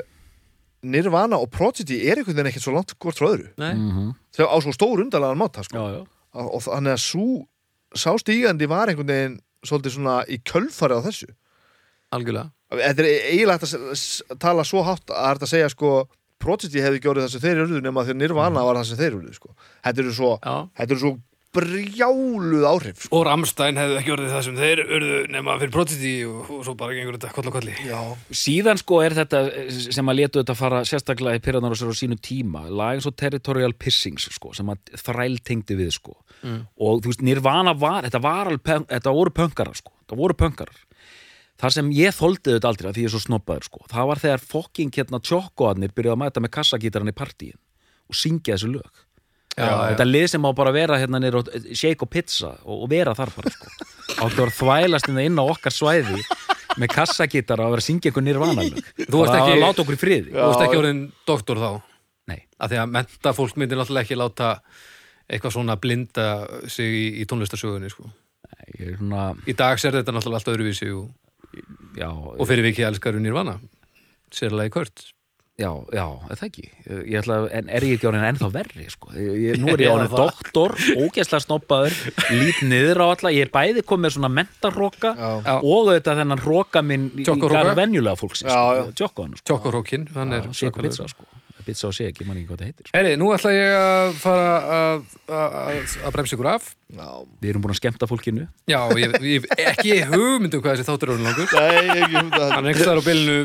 B: Nirvana og Prodigy er einhvern veginn ekkert svo langt hvort frá öðru
A: Nei,
C: Mhm.
B: þegar á svo stór undarlegan máta sko.
C: Já, já.
B: og, þannig að svo sá stígandi var einhvern veginn svolítið svona í kjölfari á þessu
A: algjörlega
B: Þetta er eiginlega að tala svo hátt að er að segja sko Prodigy hefði gjórið það sem þeir eru nema að Nirvana var það sem þeir eru sko. þetta eru svo, þetta eru svo brjáluð áhrif sko.
A: Og Ramstein hefði ekki orðið það sem þeir urðu nema fyrir Prodigy og, og svo bara gengur þetta koll og kolli.
B: Já,
C: síðan sko er þetta sem að letu þetta fara sérstaklega í Pyrrhanar og sér á sínu tíma lag eins og Territorial Pissings sko, sem að þræl tengdi við sko.
A: Mm.
C: og þú veist Nirvana var þetta, var alveg, þetta voru pönkarar sko það voru pönkarar þar sem ég þoldi þetta aldrei að því ég er svo snobbaður sko það var þegar fokking hérna tjokkoarnir byrjuðu að mæta með kassagítaran í partíin og syngja þessu lög þetta lið sem á bara að vera hérna nýr og shake og pizza og, og vera þar bara sko. Áttu að vera þvælast inn, inn á okkar svæði með kassagítara og vera að syngja einhver nýrvana lög
A: Þú varst ekki-
C: að láta okkur í friði.
A: Þú veist ekki orðin doktor þá?
C: Nei,
A: að því að menta fólk myndir náttúrulega ekki láta eitthvað svona blinda sig í, í tónlistarsögunni sko.
C: ég er svona
A: Í dag ser þetta náttúrulega allt öðruvísi og,
C: já,
A: og fyrir vikið elskar Nirvana. Sérlega í kvört
C: já, já, er það ekki ég ætla, en er ég ekki orðin ennþá verri sko. ég, nú er ég orðin doktor ógeðslega snobbaður, lít niður á alla ég er bæði komið með svona
B: Já.
C: og þetta þennan roka minn garð venjulega fólksins sko.
A: Er
C: shake og
A: svakalegur.
C: pizza sko. pizza og shake, ég man ekki hvað það heitir sko.
A: Heyri, nú ætla ég að fara að, að, að- að bremsa ykkur af
B: já.
C: við erum búin að skemmta fólkinu
A: Já, ég, ég ekki hugmyndu hvað þessi þáttur er langur
B: Nei, ég hef það
A: Hann er ekki á bylunu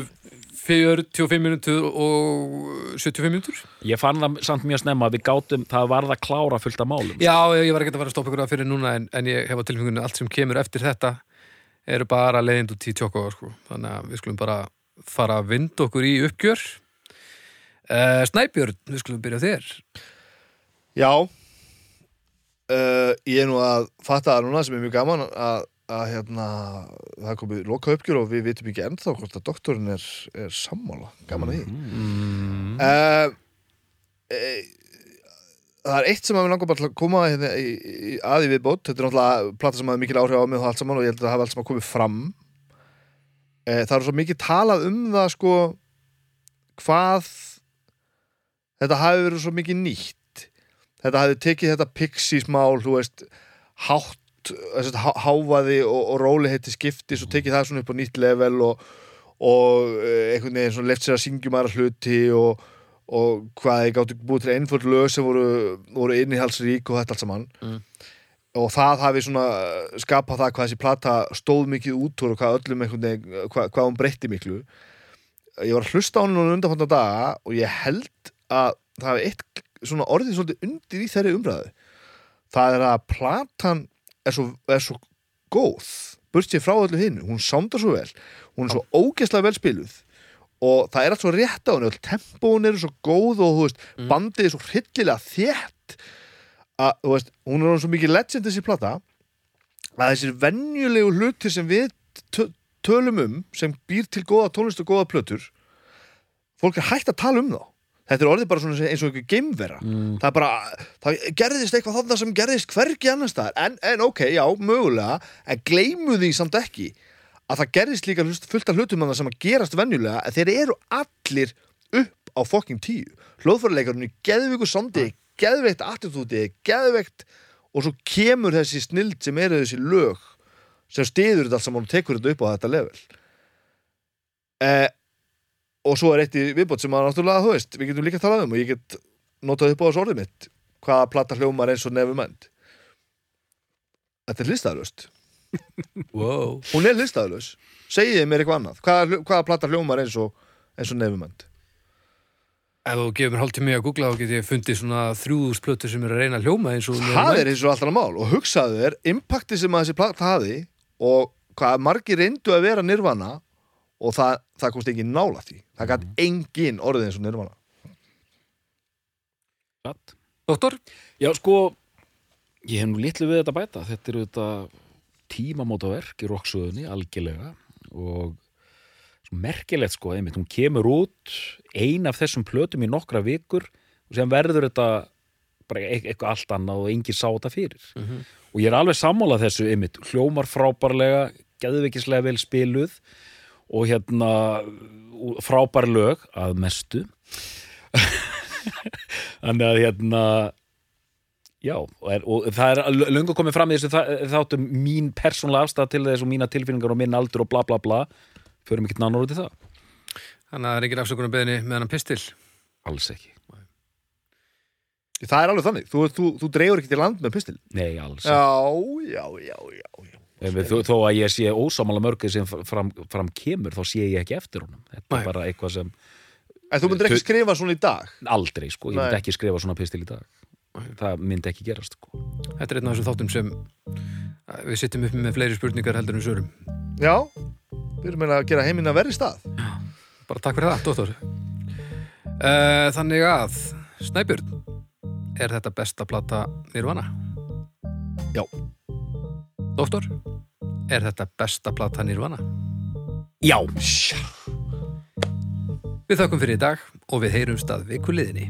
A: 45 minútur og 75 minútur
C: Ég fann það samt mjög snemma að við gátum það varð að klára fullt af málum.
A: Já, ég var ekki að fara að stoppa ykkur að fyrir núna en, en ég hef á tilfengunni allt sem kemur eftir þetta eru bara leiðindu tí tjókó sko. þannig að við skulum bara fara að vinda okkur í uppgjör. Uh, Snæbjörn, við skulum byrja þér.
B: Já. Uh, Ég er nú að fatta það núna sem er mjög gaman að, að hérna, það komið loka uppgjör og við vitum ekki ennþá hvort að doktorinn er, er sammála. Gaman að því.
A: Mm.
B: uh, e, Það er eitt sem að við langar bara til að koma hérna, í, í, að í viðbót. Þetta er náttúrulega plata sem hafði mikil áhrif á mig og allt saman og ég held að það hafi allt saman komið fram. Uh, Það er svo mikið talað um það sko hvað þetta hafi verið svo mikið nýtt. Þetta hafi tekið þetta Pixies mál þú veist hátt, þessi, há, hávaði og, og róliheiti skipti svo tekið það svona upp á nýtt level og, og eh, einhvern veginn svona left sér að syngjum aðra hluti og, og hvað ég gátti búið til einföld lög sem voru, voru innihalsrík og þetta allt saman.
A: Mm.
B: og það hafi svona skapað það hvað þessi plata stóð mikið út og hvað öllum einhvern veginn, hvað, hvað hún breytti miklu. Ég var að hlusta á henni núna undanfanda daga og ég held að það hafi eitt svona orðið svolítið undir í þeirri umræðu. Það er að platan er svo, er svo góð burt sér frá öllu hinu, hún sándar svo vel hún er svo ógeðslega vel spiluð og það er allt svo rétt á henni öll tempóin eru svo góð og veist,
A: Mm.
B: bandið er svo hryllilega þétt að veist, hún er svo mikið legend þessi plata að þessir venjulegu hlutir sem við tö- tölum um sem býr til góða tónlist og góða plötur fólk er hægt að tala um þá þetta er orðið bara svona eins og einhver geimvera.
C: Mm.
B: það er bara, það gerðist eitthvað þarna sem gerðist hvergi annars staðar. En, en ok, já, mögulega en gleymu því samt ekki að það gerðist líka fullt af hlutum þarna sem að gerast venjulega en þeir eru allir upp á fucking tíu. Hljóðfæruleikarinn í geðveiku sondi geðveikt attitúti, geðveikt og svo kemur þessi snild sem eru þessi lög sem stiður þetta allt saman og tekur þetta upp á þetta level. Eh, og svo er eitt í viðbót sem að náttúrulega, þú veist, við getum líka talað um og ég get notað upp á þessu orðið mitt hvaða plata hljómar eins og nefumend Þetta er hlýstaðlust
A: wow.
B: hún er hlýstaðlust segiði mér eitthvað annað. Hvaða, hvaða plata hljómar eins og, og nefumend
A: Ef þú gefur mér hálftíð mig að googla þá get ég fundið svona þrjúðust plötur sem er að reyna að hljóma eins og
B: það er eins og alltaf mál. Og hugsaðu þér impakti sem að þessi plata hafi og hvað margir reyndu að vera nirvana og það, það komst ekki nála því það gæti engin orðið eins og nirvana
C: Satt.
A: Doktor?
C: Já, sko, ég hef nú litlu við þetta að bæta. Þetta eru þetta tímamótaverk í roksöðunni, algjörlega. Og svo merkilegt, sko, einmitt, hún kemur út ein af þessum plötum í nokkra vikur og sem verður þetta bara e eitthvað allt annað og enginn sá þetta fyrir. Og ég er alveg sammálað þessu, einmitt, hljómar frábærlega, geðveikislega vel spiluð og hérna frábær lög að mestu. Þannig að hérna Já, og, er, og það er löngu komið fram í þessu þáttum mín persónlega afstæða til þess og mína tilfinningar og minn aldur og bla bla bla. Förum ekki nánar út í það.
A: Þannig að það er engin afsökunum beðinni með hann pistil.
C: Alls ekki,
B: það er alveg þannig, þú, þú, þú dreifur ekki til land með pistil.
C: Nei alls ekki
B: já, já, já, já, já.
C: Þó, þó að ég sé ósámála mörgum sem fram, fram kemur þá sé ég ekki eftir honum. Þetta
A: Nei.
C: er bara eitthvað sem
B: en þú myndir ekki skrifa svona í dag?
C: Aldrei sko, ég myndi ekki skrifa svona pistil í dag. Það myndi ekki gerast sko.
A: Þetta er einn af þessum þáttum sem við sittum upp með fleiri spurningar heldur en svörum.
B: Já, við erum að gera heiminn að verri stað.
A: Bara takk fyrir það, doktor uh, Þannig að Snæbjörn Er þetta besta plata Nirvana?
B: Já.
A: Doktor Er þetta besta plata Nirvana?
C: Já,
A: Við þakkum fyrir í dag og við heyrumst að viku liðinni